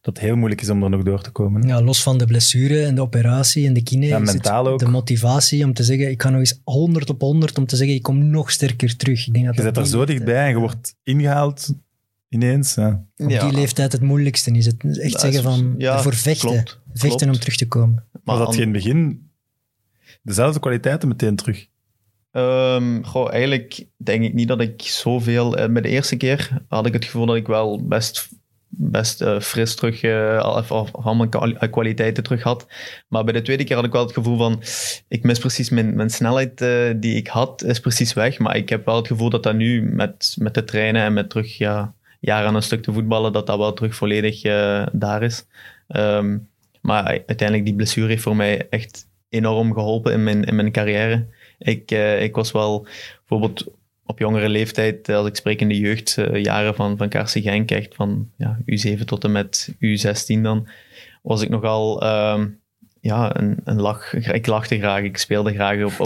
Speaker 4: dat het heel moeilijk is om er nog door te komen. hè.
Speaker 2: Ja, los van de blessure en de operatie en de kine,
Speaker 4: Ja,
Speaker 2: is
Speaker 4: mentaal
Speaker 2: het
Speaker 4: ook.
Speaker 2: de motivatie om te zeggen, ik ga nog eens 100 op 100 om te zeggen, ik kom nog sterker terug. Ik denk dat
Speaker 4: Je
Speaker 2: dat
Speaker 4: zit er zo dichtbij en je wordt ingehaald ineens. Ja.
Speaker 2: Op die leeftijd het moeilijkste is. Het echt
Speaker 3: Dat
Speaker 2: zeggen van,
Speaker 3: ja,
Speaker 2: ervoor vechten.
Speaker 3: klopt,
Speaker 2: vechten
Speaker 3: klopt.
Speaker 2: om terug te komen.
Speaker 4: Maar dat je in het begin dezelfde kwaliteiten meteen terug.
Speaker 3: Ehm, goh, eigenlijk denk ik niet dat ik zoveel... eh, met de eerste keer had ik het gevoel dat ik wel best, best eh, fris terug... al, of, of al mijn kwali- eh, kwaliteiten terug had. Maar bij de tweede keer had ik wel het gevoel van... Ik mis precies mijn, mijn snelheid die ik had, is precies weg. Maar ik heb wel het gevoel dat dat nu met, met de trainen en met terug ja, jaren aan een stuk te voetballen, dat dat wel terug volledig daar is. Ehm, maar uiteindelijk, die blessure heeft voor mij echt enorm geholpen in mijn, in mijn carrière. Ik, ik was wel bijvoorbeeld op jongere leeftijd, eh, als ik spreek in de jeugdjaren van, van KRC Genk, echt van ja, U7 tot en met U16 dan, was ik nogal ehm, ja, een, een lach. Ik lachte graag, ik speelde graag op, op.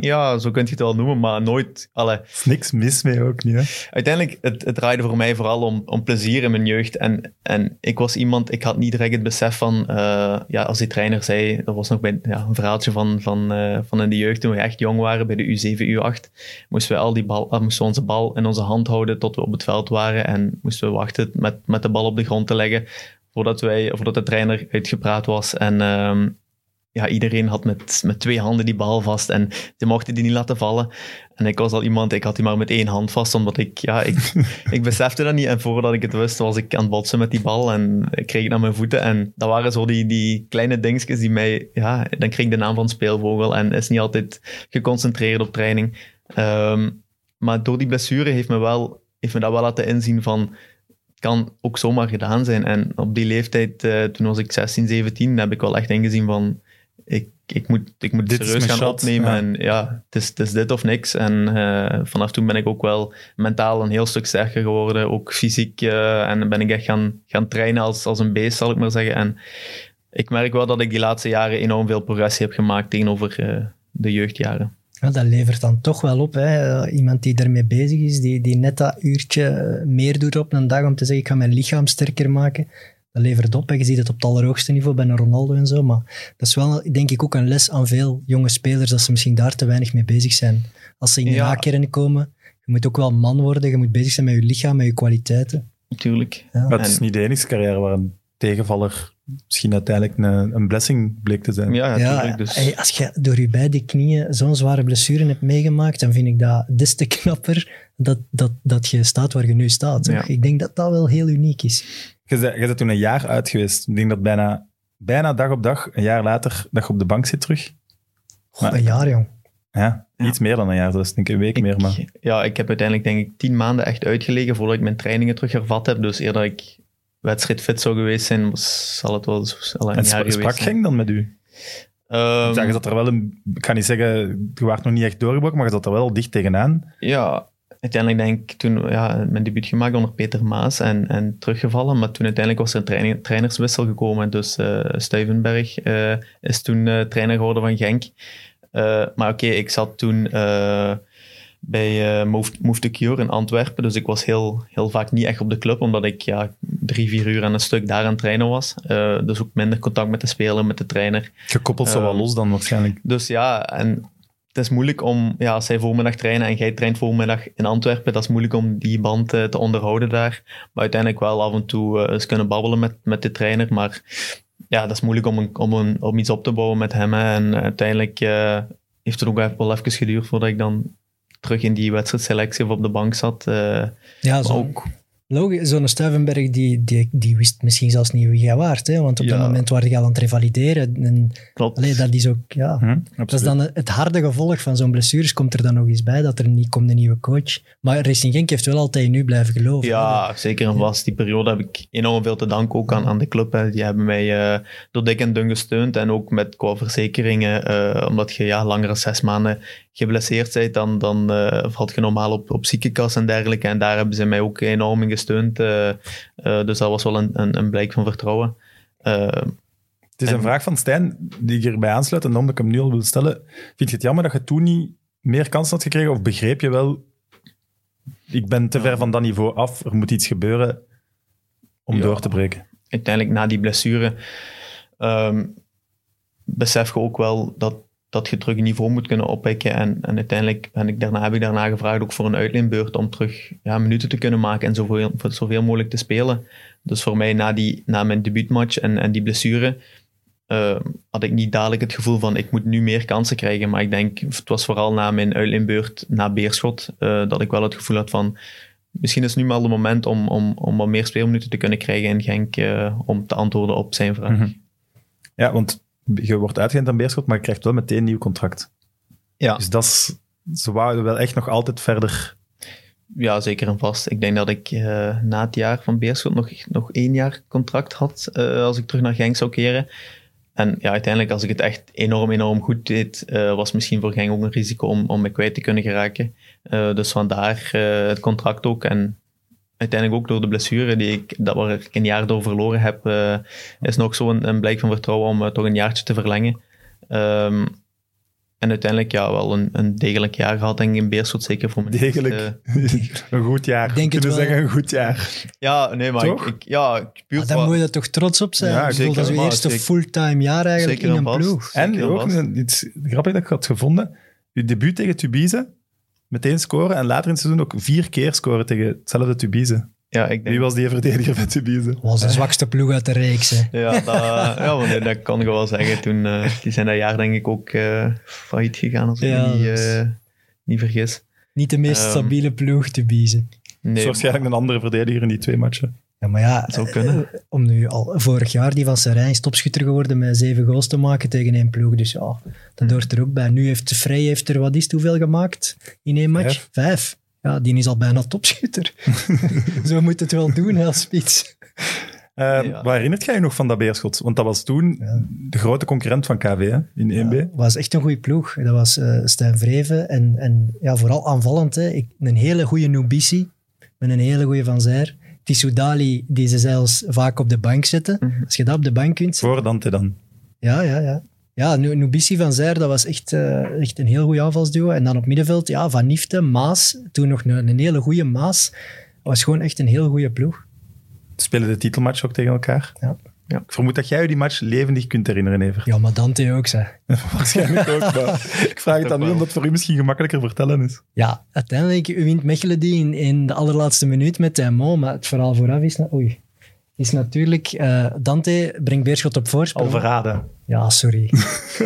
Speaker 3: Ja, zo kun je het wel noemen, maar nooit... Alle,
Speaker 4: Er is niks mis mee ook niet. Hè?
Speaker 3: uiteindelijk, het, het draaide voor mij vooral om, om plezier in mijn jeugd. En, en ik was iemand, ik had niet direct het besef van, eh, ja, als die trainer zei, dat was nog bij, ja, een verhaaltje van, van, eh, van in de jeugd, toen we echt jong waren, bij de U7, U8, moesten we al die bal, eh, moesten onze bal in onze hand houden tot we op het veld waren en moesten we wachten met, met de bal op de grond te leggen voordat, wij, voordat de trainer uitgepraat was. En ehm, ja, iedereen had met, met twee handen die bal vast en ze mochten die niet laten vallen. En ik was al iemand, ik had die maar met één hand vast, omdat ik, ja, ik, ik besefte dat niet. En voordat ik het wist, was ik aan het botsen met die bal en ik kreeg het naar mijn voeten. En dat waren zo die, die kleine dingetjes die mij, ja, dan kreeg ik de naam van speelvogel en is niet altijd geconcentreerd op training. Ehm, maar door die blessure heeft me, wel, heeft me dat wel laten inzien van, kan ook zomaar gedaan zijn. En op die leeftijd, eh, toen was ik 16, 17, heb ik wel echt ingezien van, ik, ik moet, ik moet
Speaker 4: Dit
Speaker 3: serieus gaan
Speaker 4: shot,
Speaker 3: opnemen.
Speaker 4: ja.
Speaker 3: En ja, het is, het is dit of niks. En eh, vanaf toen ben ik ook wel mentaal een heel stuk sterker geworden. Ook fysiek. eh, en ben ik echt gaan, gaan trainen als, als een beest, zal ik maar zeggen. En ik merk wel dat ik die laatste jaren enorm veel progressie heb gemaakt tegenover de jeugdjaren.
Speaker 2: Ja, dat levert dan toch wel op. Hè. Iemand die ermee bezig is, die, die net dat uurtje meer doet op een dag om te zeggen, ik ga mijn lichaam sterker maken. Dat levert op. Hè. Je ziet het op het allerhoogste niveau bij een Ronaldo en zo. Maar dat is wel, denk ik, ook een les aan veel jonge spelers, dat ze misschien daar te weinig mee bezig zijn. Als ze in de
Speaker 3: Ja.
Speaker 2: komen, je moet ook wel man worden. Je moet bezig zijn met je lichaam, met je kwaliteiten.
Speaker 3: Natuurlijk.
Speaker 2: Ja.
Speaker 4: Maar het is niet de enige carrière waar een tegenvaller misschien uiteindelijk een, een blessing bleek te zijn.
Speaker 3: Ja,
Speaker 2: Ja.
Speaker 3: Dus,
Speaker 2: hey, als je door je beide knieën zo'n zware blessure hebt meegemaakt, dan vind ik dat des te knapper dat, dat, dat je staat waar je nu staat.
Speaker 3: Ja.
Speaker 2: Ik denk dat dat wel heel uniek is.
Speaker 4: Je bent, je bent toen een jaar uit geweest. Ik denk dat bijna, bijna dag op dag, een jaar later, dat je op de bank zit terug.
Speaker 2: Goh,
Speaker 4: Maar-
Speaker 2: een jaar, jong.
Speaker 4: Ja,
Speaker 3: Ja.
Speaker 4: iets meer dan een jaar. Dat is denk ik een week meer. Maar
Speaker 3: ja, ik heb uiteindelijk denk ik tien maanden echt uitgelegen voordat ik mijn trainingen terug hervat heb. Dus eerder ik wedstrijdfit zou geweest zijn, was, zal het wel zo- al een
Speaker 4: en
Speaker 3: jaar geweest
Speaker 4: sprak. Genk dan met u?
Speaker 3: Ehm,
Speaker 4: Ja, je zat er wel een, ik ga niet zeggen, je waart nog niet echt doorgebroken, maar je zat er wel dicht tegenaan.
Speaker 3: Ja, uiteindelijk denk ik toen ja, mijn debuut gemaakt onder Peter Maas en, en teruggevallen. Maar toen uiteindelijk was er een trainerswissel gekomen. Dus eh, is toen eh, trainer geworden van Genk. Maar oké, ik zat toen bij eh, Move, Move to Cure in Antwerpen. Dus ik was heel, heel vaak niet echt op de club, omdat ik ja, drie, vier uur aan een stuk daar aan het trainen was. Eh, dus ook minder contact met de speler, met de trainer.
Speaker 4: Gekoppeld zo wel
Speaker 3: Ehm,
Speaker 4: los dan waarschijnlijk.
Speaker 3: Dus ja, en het is moeilijk om, ja, als zij voormiddag trainen en jij traint voormiddag in Antwerpen, dat is moeilijk om die band eh, te onderhouden daar. Maar uiteindelijk wel af en toe eens kunnen babbelen met, met de trainer. Maar ja, dat is moeilijk om, een, om, een, om iets op te bouwen met hem. hè. En uiteindelijk heeft het ook wel even geduurd voordat ik dan terug in die wedstrijdselectie of op de bank zat. eh,
Speaker 2: Ja, zo,
Speaker 3: ook,
Speaker 2: logisch, zo'n Stuivenberg die, die, die wist misschien zelfs niet wie jij waard. Hè? Want op
Speaker 3: Ja.
Speaker 2: dat moment waren je al aan het revalideren. En,
Speaker 3: klopt.
Speaker 2: allee, dat is ook... Ja,
Speaker 4: Hm,
Speaker 2: Dat is dan het harde gevolg van zo'n blessures. Komt er dan nog eens bij dat er niet komt een nieuwe coach. Maar Racing Genk heeft wel altijd in u blijven geloven. hè.
Speaker 3: Ja, zeker en vast. Die periode heb ik enorm veel te danken ook aan, aan de club. Hè. Die hebben mij eh, door dik en dun gesteund. En ook met qua verzekeringen. eh, omdat je ja, langer dan zes maanden geblesseerd bent, dan, dan eh, valt je normaal op, op ziekenkas en dergelijke. En daar hebben ze mij ook enorm in gesteund. eh, eh, dus dat was wel een, een, een blijk van vertrouwen.
Speaker 4: Het is een
Speaker 3: En-
Speaker 4: vraag van Stijn die ik erbij aansluit en daarom dat ik hem nu al wil stellen. Vind je het jammer dat je toen niet meer kans had gekregen of begreep je wel, ik ben te ver van dat niveau af, er moet iets gebeuren om
Speaker 3: Ja.
Speaker 4: door te breken?
Speaker 3: uiteindelijk na die blessure ehm, besef je ook wel dat, dat je terug een niveau moet kunnen oppikken. En, en uiteindelijk ben ik daarna, heb ik daarna gevraagd ook voor een uitleenbeurt om terug ja, minuten te kunnen maken en zoveel, zoveel mogelijk te spelen. Dus voor mij na, die, na mijn debuutmatch en, en die blessure ehm, had ik niet dadelijk het gevoel van ik moet nu meer kansen krijgen. Maar ik denk, het was vooral na mijn uitleenbeurt, na Beerschot, eh, dat ik wel het gevoel had van misschien is nu maar het moment om, om, om wat meer speelminuten te kunnen krijgen in Genk eh, om te antwoorden op zijn vraag.
Speaker 4: Mhm. Ja, want je wordt uitgeend aan Beerschot, maar je krijgt wel meteen een nieuw contract.
Speaker 3: Ja.
Speaker 4: Dus dat is, ze wouden wel echt nog altijd verder.
Speaker 3: Ja, zeker en vast. Ik denk dat ik eh, na het jaar van Beerschot nog, nog één jaar contract had eh, als ik terug naar Genk zou keren. En ja, uiteindelijk, als ik het echt enorm, enorm goed deed, eh, was misschien voor Genk ook een risico om, om me kwijt te kunnen geraken. Dus vandaar het contract ook. En uiteindelijk ook door de blessure die ik, dat waar ik een jaar door verloren heb, eh, is nog zo'n een blijk van vertrouwen om eh, toch een jaartje te verlengen. Ehm, en uiteindelijk ja, wel een, een degelijk jaar gehad, denk ik, in Beerschot. Zeker voor mijn
Speaker 4: Degelijk.
Speaker 3: eerste-
Speaker 4: een goed jaar.
Speaker 2: Ik denk
Speaker 4: kunnen zeggen een goed jaar.
Speaker 3: Ja, nee, maar
Speaker 4: Toch?
Speaker 3: ik, ik, ja, puur
Speaker 2: Maar
Speaker 3: qua-
Speaker 2: moet je er toch trots op zijn.
Speaker 4: Ja,
Speaker 2: ik bedoel, dat is je eerste
Speaker 3: zeker.
Speaker 2: fulltime jaar eigenlijk
Speaker 3: Zeker
Speaker 2: in
Speaker 3: en
Speaker 2: een ploeg.
Speaker 4: En ook een- iets grappig dat ik had gevonden. Je debuut tegen Tubize, meteen scoren. En later in het seizoen ook vier keer scoren tegen hetzelfde Tubize.
Speaker 3: Ja, ik denk,
Speaker 4: Wie was die verdediger van Tubize?
Speaker 2: was de zwakste ploeg uit de reeks. Hè.
Speaker 3: Ja, dat, ja maar nee, dat kan je wel zeggen. Toen, eh, die zijn dat jaar denk ik ook eh failliet gegaan, als ik
Speaker 2: Ja,
Speaker 3: me niet, eh, niet vergis.
Speaker 2: Niet de meest
Speaker 3: Ehm,
Speaker 2: stabiele ploeg
Speaker 4: is
Speaker 3: Nee,
Speaker 4: waarschijnlijk een andere verdediger in die twee matchen.
Speaker 2: Ja, maar ja,
Speaker 3: zou kunnen.
Speaker 2: eh, om nu al vorig jaar die van Serijn is topschutter geworden met zeven goals te maken tegen één ploeg. Dus ja, dat hoort er ook bij. Nu heeft de Vrij heeft er, wat is het, hoeveel gemaakt in één match?
Speaker 4: Vijf.
Speaker 2: Vijf. Ja, die is al bijna topschutter. Zo moet het wel doen, als spits.
Speaker 4: Eh,
Speaker 3: Ja.
Speaker 4: Wat herinnert jij je nog van dat Beerschot? Want dat was toen de grote concurrent van KV hè, in 1B.
Speaker 2: Ja, was echt een goede ploeg. Dat was eh Stijn Vreven. En, en ja, vooral aanvallend. Hè. Ik, een hele goede Nubisi. Met een hele goede Van Zijr. Tissoudali, die ze zelfs vaak op de bank zetten.
Speaker 3: Mhm.
Speaker 2: Als je dat op de bank kunt zetten.
Speaker 4: Voor Dante dan.
Speaker 2: Ja, ja, ja. Ja, Nu- Nubisi van Zijr, dat was echt, eh, echt een heel goed aanvalsduo. En dan op middenveld, ja, Van Nifte, Maas. Toen nog een, een hele goede Maas. Dat was gewoon echt een heel goede ploeg.
Speaker 4: Spelen de titelmatch ook tegen elkaar.
Speaker 2: Ja.
Speaker 3: Ja.
Speaker 4: Ik vermoed dat jij je die match levendig kunt herinneren, Evert.
Speaker 2: Ja, maar Dante ook, zeg.
Speaker 4: Waarschijnlijk ook. Maar ik vraag het aan u
Speaker 3: wel.
Speaker 4: omdat het voor u misschien gemakkelijker vertellen is.
Speaker 2: Ja, uiteindelijk wint Mechelen die in, in de allerlaatste minuut met Timo, maar het verhaal vooraf is, oei, is natuurlijk... eh, Dante brengt Beerschot op voorsprong.
Speaker 4: Al verraden.
Speaker 2: Ja, sorry.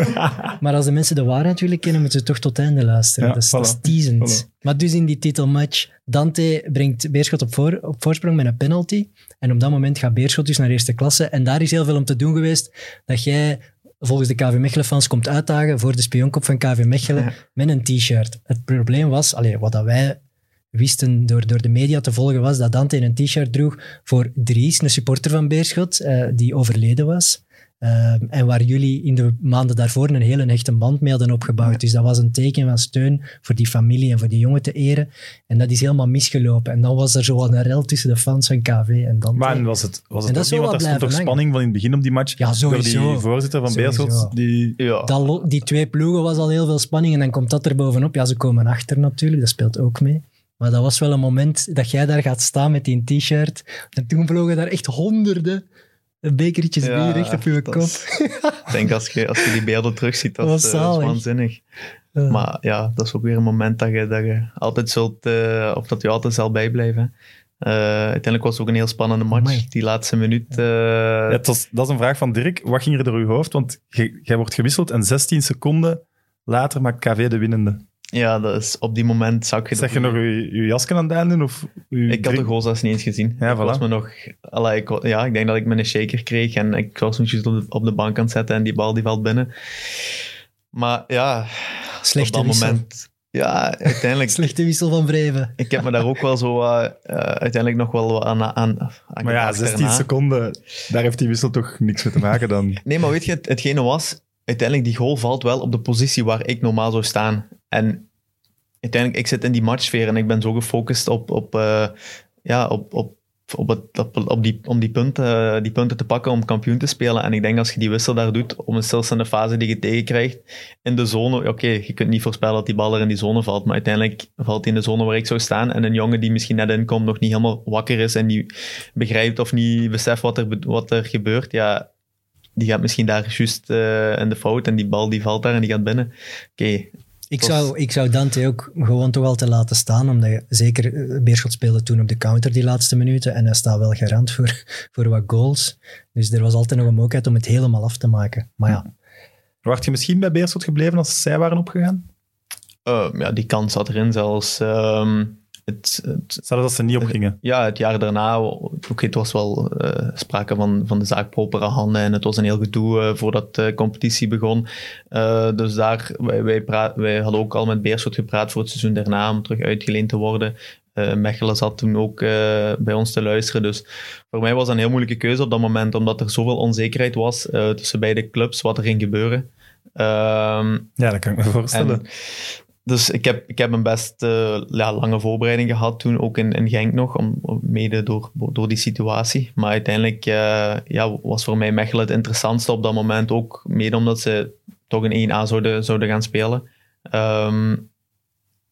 Speaker 2: maar als de mensen de waarheid willen kennen, moeten ze toch tot het einde luisteren.
Speaker 4: Ja,
Speaker 2: dat, is, dat is
Speaker 4: voilà.
Speaker 2: teasend.
Speaker 4: Voilà.
Speaker 2: Maar dus in die titelmatch, Dante brengt Beerschot op, voor, op voorsprong met een penalty. En op dat moment gaat Beerschot dus naar eerste klasse. En daar is heel veel om te doen geweest dat jij volgens de KV Mechelen-fans komt uitdagen voor de spionkop van KV Mechelen
Speaker 3: Ja.
Speaker 2: met een t-shirt. Het probleem was, allee, wat dat wij wisten door, door de media te volgen, was dat Dante een t-shirt droeg voor Dries, een supporter van Beerschot, eh, die overleden was. Ehm, en waar jullie in de maanden daarvoor een hele hechte band mee hadden opgebouwd. Dus dat was een teken van steun voor die familie en voor die jongen te eren. En dat is helemaal misgelopen. En dan was er zo een rel tussen de fans van KV en dan.
Speaker 4: Maar en was het, was
Speaker 2: En
Speaker 4: het
Speaker 2: dat
Speaker 4: ook
Speaker 2: is
Speaker 4: niet,
Speaker 2: wel
Speaker 4: want
Speaker 2: wat
Speaker 4: daar stond toch spanning van in het begin op die match?
Speaker 2: Ja,
Speaker 4: Door
Speaker 2: sowieso.
Speaker 4: die voorzitter van. Beerschot, die...
Speaker 3: Ja.
Speaker 2: Dat die twee ploegen was al heel veel spanning en dan komt dat er bovenop. Ja, ze komen achter natuurlijk, dat speelt ook mee. Maar dat was wel een moment dat jij daar gaat staan met die t-shirt. En toen vlogen daar echt honderden bekertjes
Speaker 3: Ja,
Speaker 2: bier recht op je
Speaker 3: dat
Speaker 2: kop.
Speaker 3: is- Ik denk als je, als je die beelden terugziet, dat,
Speaker 2: Dat
Speaker 3: is, eh, dat is waanzinnig. Maar ja, dat is ook weer een moment dat je, dat je altijd zult, eh, of dat je altijd zal bijblijven. Eh, uiteindelijk was het ook een heel spannende match.
Speaker 2: Amai.
Speaker 3: Die laatste minuut.
Speaker 4: Ja, het was, dat is een vraag van Dirk. Wat ging er door uw hoofd? Want jij wordt gewisseld en 16 seconden later maakt KV de winnende.
Speaker 3: Ja, dat is op die moment zou ik je
Speaker 4: Zeg je nog je, je jasje aan het einde? Of uw
Speaker 3: Ik had de zelfs niet eens gezien.
Speaker 4: Ja,
Speaker 3: ik was me nog, allee, ik, wa- ja, ik denk dat ik me een shaker kreeg en ik was misschien op de, op de bank aan het zetten en die bal die valt binnen. Maar ja,
Speaker 2: Slechte
Speaker 3: op dat
Speaker 2: wissel.
Speaker 3: moment, ja, uiteindelijk.
Speaker 2: Slechte wissel van Breven.
Speaker 3: ik heb me daar ook wel zo eh, uiteindelijk nog wel aan, aan, aan
Speaker 4: Maar ja,
Speaker 3: gedacht
Speaker 4: 16
Speaker 3: daarna.
Speaker 4: seconden, daar heeft die wissel toch niks mee te maken dan.
Speaker 3: Nee, maar weet je, het, hetgene was, uiteindelijk die goal valt wel op de positie waar ik normaal zou staan. En uiteindelijk, ik zit in die matchsfeer en ik ben zo gefocust op, op, eh, ja, op, op, op, op, die, om die punten, die punten te pakken om kampioen te spelen. En ik denk als je die wissel daar doet, om een stilstaande fase die je tegenkrijgt, in de zone, oké, je kunt niet voorspellen dat die bal er in die zone valt, maar uiteindelijk valt hij in de zone waar ik zou staan. En een jongen die misschien net inkomt, nog niet helemaal wakker is en die begrijpt of niet beseft wat er, wat er gebeurt, ja, die gaat misschien daar juist eh, in de fout en die bal die valt daar en die gaat binnen. Oké,
Speaker 2: Ik
Speaker 3: was-
Speaker 2: zou, ik zou Dante ook gewoon toch al te laten staan, omdat je, zeker eh, Beerschot speelde toen op de counter die laatste minuten en hij staat wel garant voor, voor wat goals. Dus er was altijd nog een mogelijkheid om het helemaal af te maken. Maar ja,
Speaker 4: Wacht je misschien bij Beerschot gebleven als zij waren opgegaan?
Speaker 3: eh, ja, die kans zat erin zelfs. Ehm, het, het,
Speaker 4: Stel dat ze niet opgingen.
Speaker 3: ja, het jaar daarna, oké, het was wel eh, sprake van, van de zaak propere handen en het was een heel gedoe eh, voordat de competitie begon. Eh, dus daar, wij, wij, pra- wij hadden ook al met Beerschot gepraat voor het seizoen daarna om terug uitgeleend te worden. Mechelen zat toen ook bij ons te luisteren. Dus voor mij was dat een heel moeilijke keuze op dat moment, omdat er zoveel onzekerheid was tussen beide clubs, wat er ging gebeuren. Ehm,
Speaker 4: Ja, dat kan ik me voorstellen.
Speaker 3: en, dus ik heb, ik heb een best eh, ja, lange voorbereiding gehad toen, ook in, in Genk nog, om, mede door, door die situatie. Maar uiteindelijk eh, ja, was voor mij Mechelen het interessantste op dat moment, ook mede omdat ze toch een 1A zouden, zouden gaan spelen. Ehm,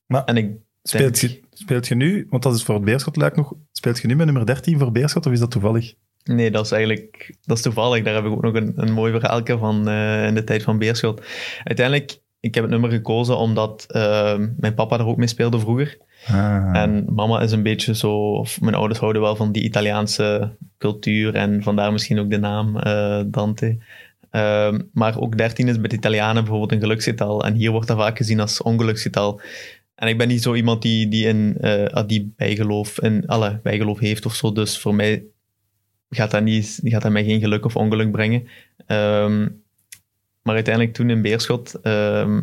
Speaker 4: Maar
Speaker 3: en ik
Speaker 4: Speelt je, speelt je nu, want dat is voor het Beerschot-luik nog, speelt je nu met nummer 13 voor Beerschot of is dat toevallig?
Speaker 3: Nee, dat is eigenlijk dat is toevallig. Daar heb ik ook nog een, een mooi verhaaltje van eh, in de tijd van Beerschot. Uiteindelijk, ik heb het nummer gekozen omdat eh, mijn papa er ook mee speelde vroeger.
Speaker 4: Ah.
Speaker 3: En mama is een beetje zo, of mijn ouders houden wel van die Italiaanse cultuur en vandaar misschien ook de naam eh, Dante. Ehm, maar ook 13 is bij de Italianen bijvoorbeeld een geluksgetal en hier wordt dat vaak gezien als ongeluksgetal. En ik ben niet zo iemand die, die, in, eh, die bijgeloof, in alle bijgeloof heeft of zo, dus voor mij gaat dat, niet, gaat dat mij geen geluk of ongeluk brengen. Ehm, maar uiteindelijk toen in Beerschot, ehm,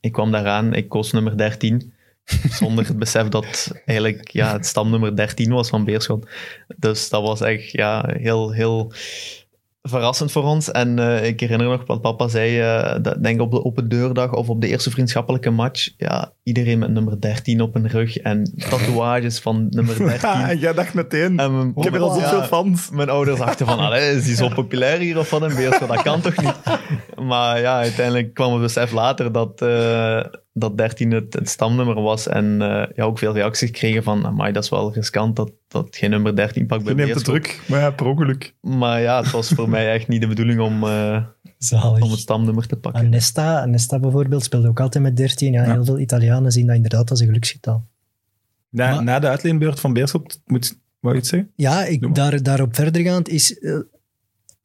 Speaker 3: ik kwam daaraan, ik koos nummer 13 zonder het besef dat eigenlijk ja, het stamnummer 13 was van Beerschot. Dus dat was echt ja, heel, heel verrassend voor ons. En eh, ik herinner nog wat papa zei, eh, dat, denk op de open deurdag of op de eerste vriendschappelijke match, ja, iedereen met nummer 13 op hun rug en tatoeages van nummer 13.
Speaker 4: Ah, jij dacht meteen,
Speaker 3: En mijn-
Speaker 4: ik heb er al
Speaker 3: Ja,
Speaker 4: zoveel fans.
Speaker 3: mijn ouders dachten van, is die zo populair hier of wat in Beerschot? Dat kan toch niet? Maar ja, uiteindelijk kwam het besef later dat, eh, dat 13 het, het stamnummer was. En eh, ja, ook veel reacties kregen van, amai, dat is wel riskant dat, dat geen nummer 13 pakt bij
Speaker 4: Je neemt het
Speaker 3: Beerschot.
Speaker 4: druk, maar ja, per ongeluk.
Speaker 3: Maar ja, het was voor mij echt niet de bedoeling om, eh, om het stamnummer te pakken.
Speaker 2: Nesta, Nesta bijvoorbeeld speelde ook altijd met 13. Ja,
Speaker 4: Ja.
Speaker 2: Heel veel Italianen zien dat inderdaad als een geluksgetal.
Speaker 4: Na,
Speaker 2: Maar-
Speaker 4: na de uitleenbeurt van Beerschot, moet, wou je iets zeggen?
Speaker 2: Ja, ik,
Speaker 4: maar.
Speaker 2: daar, daarop verdergaand is...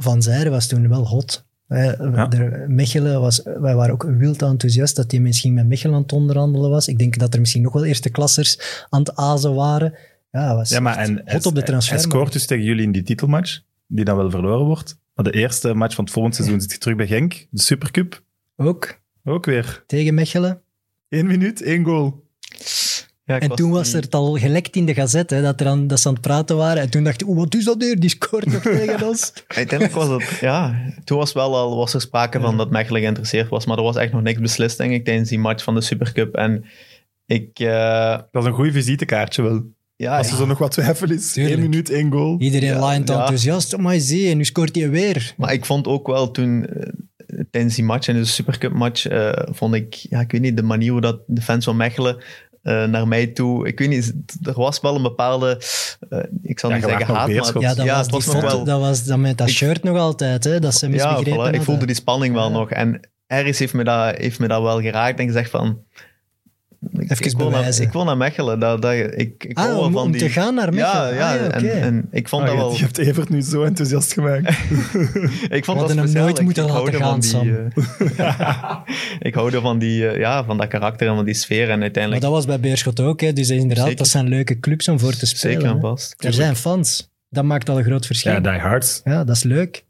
Speaker 2: Van Zijre was toen wel hot. Eh, de- Mechelen was... Wij waren ook wild enthousiast dat hij misschien met Mechelen aan het onderhandelen was. Ik denk dat er misschien nog wel eerste klassers aan het azen waren. Ja, hij was
Speaker 4: Ja, maar en
Speaker 2: hot op de
Speaker 4: Hij
Speaker 2: transfer.
Speaker 4: scoort dus tegen jullie in die titelmatch, die dan wel verloren wordt. Maar de eerste match van het volgende seizoen zit hij terug bij Genk, de Supercup.
Speaker 2: Ook
Speaker 4: Ook weer.
Speaker 2: tegen Mechelen.
Speaker 4: Eén minuut, één goal.
Speaker 3: Ja,
Speaker 2: En toen was er het al gelekt in de gazette, hè, dat, er aan, dat ze aan het praten waren. En toen dacht ik, oeh, wat is dat hier? Die scoort nog tegen ons.
Speaker 3: Uiteindelijk was het, ja, toen was wel al was er sprake van dat Mechelen geïnteresseerd was, maar er was echt nog niks beslist, denk ik, tijdens die match van de Supercup. En ik, eh,
Speaker 4: Dat is een goed visitekaartje wel.
Speaker 3: ja,
Speaker 4: Als er zo nog wat twijfel is.
Speaker 2: Tuurlijk.
Speaker 4: Eén minuut, één goal.
Speaker 2: Iedereen
Speaker 3: Ja, ja.
Speaker 2: enthousiast. Maar je zie, en nu scoort hij weer.
Speaker 3: maar ik vond ook wel toen, eh, tijdens die match, in de Supercup match, eh, vond ik, ja, ik weet niet, de manier hoe dat de fans van Mechelen eh, naar mij toe, ik weet niet, er was wel een bepaalde, eh, ik zal
Speaker 4: Ja,
Speaker 3: niet zeggen haat, maar
Speaker 2: Ja, dat
Speaker 3: ja,
Speaker 2: was
Speaker 3: het
Speaker 2: die
Speaker 3: was nog
Speaker 2: foto,
Speaker 3: wel...
Speaker 2: dat was dat met dat
Speaker 3: Ik-
Speaker 2: shirt nog altijd, hè, dat ze
Speaker 3: Ja,
Speaker 2: misbegrepen
Speaker 3: voilà, ik voelde die spanning wel
Speaker 2: Ja.
Speaker 3: nog. En ergens heeft me, dat, heeft me dat wel geraakt en gezegd van... Ik,
Speaker 2: Even
Speaker 3: ik, wil naar, ik wil naar Mechelen. Dat, dat, ik, ik
Speaker 2: Ah, om,
Speaker 3: van
Speaker 2: om
Speaker 3: die...
Speaker 2: te gaan naar
Speaker 3: ja,
Speaker 2: Mechelen.
Speaker 3: ja,
Speaker 2: Ah, oké.
Speaker 3: en, en ik vond
Speaker 4: Oh,
Speaker 3: dat
Speaker 4: je,
Speaker 3: wel...
Speaker 4: je hebt Evert nu zo enthousiast gemaakt.
Speaker 3: Ik vond
Speaker 2: We
Speaker 3: dat
Speaker 2: hadden hem nooit moeten
Speaker 3: ik
Speaker 2: laten gaan,
Speaker 3: die, eh, ik hou ervan die, eh, ja, van dat karakter en van die sfeer. En
Speaker 2: Maar
Speaker 3: uiteindelijk
Speaker 2: dat was bij Beerschot ook. Hè. Dus inderdaad,
Speaker 3: Zeker.
Speaker 2: dat zijn leuke clubs om voor te spelen.
Speaker 3: zeker en vast.
Speaker 2: Er zijn fans. Dat maakt al een groot verschil.
Speaker 4: Ja,
Speaker 2: Ja,
Speaker 4: die hard.
Speaker 2: dat is leuk.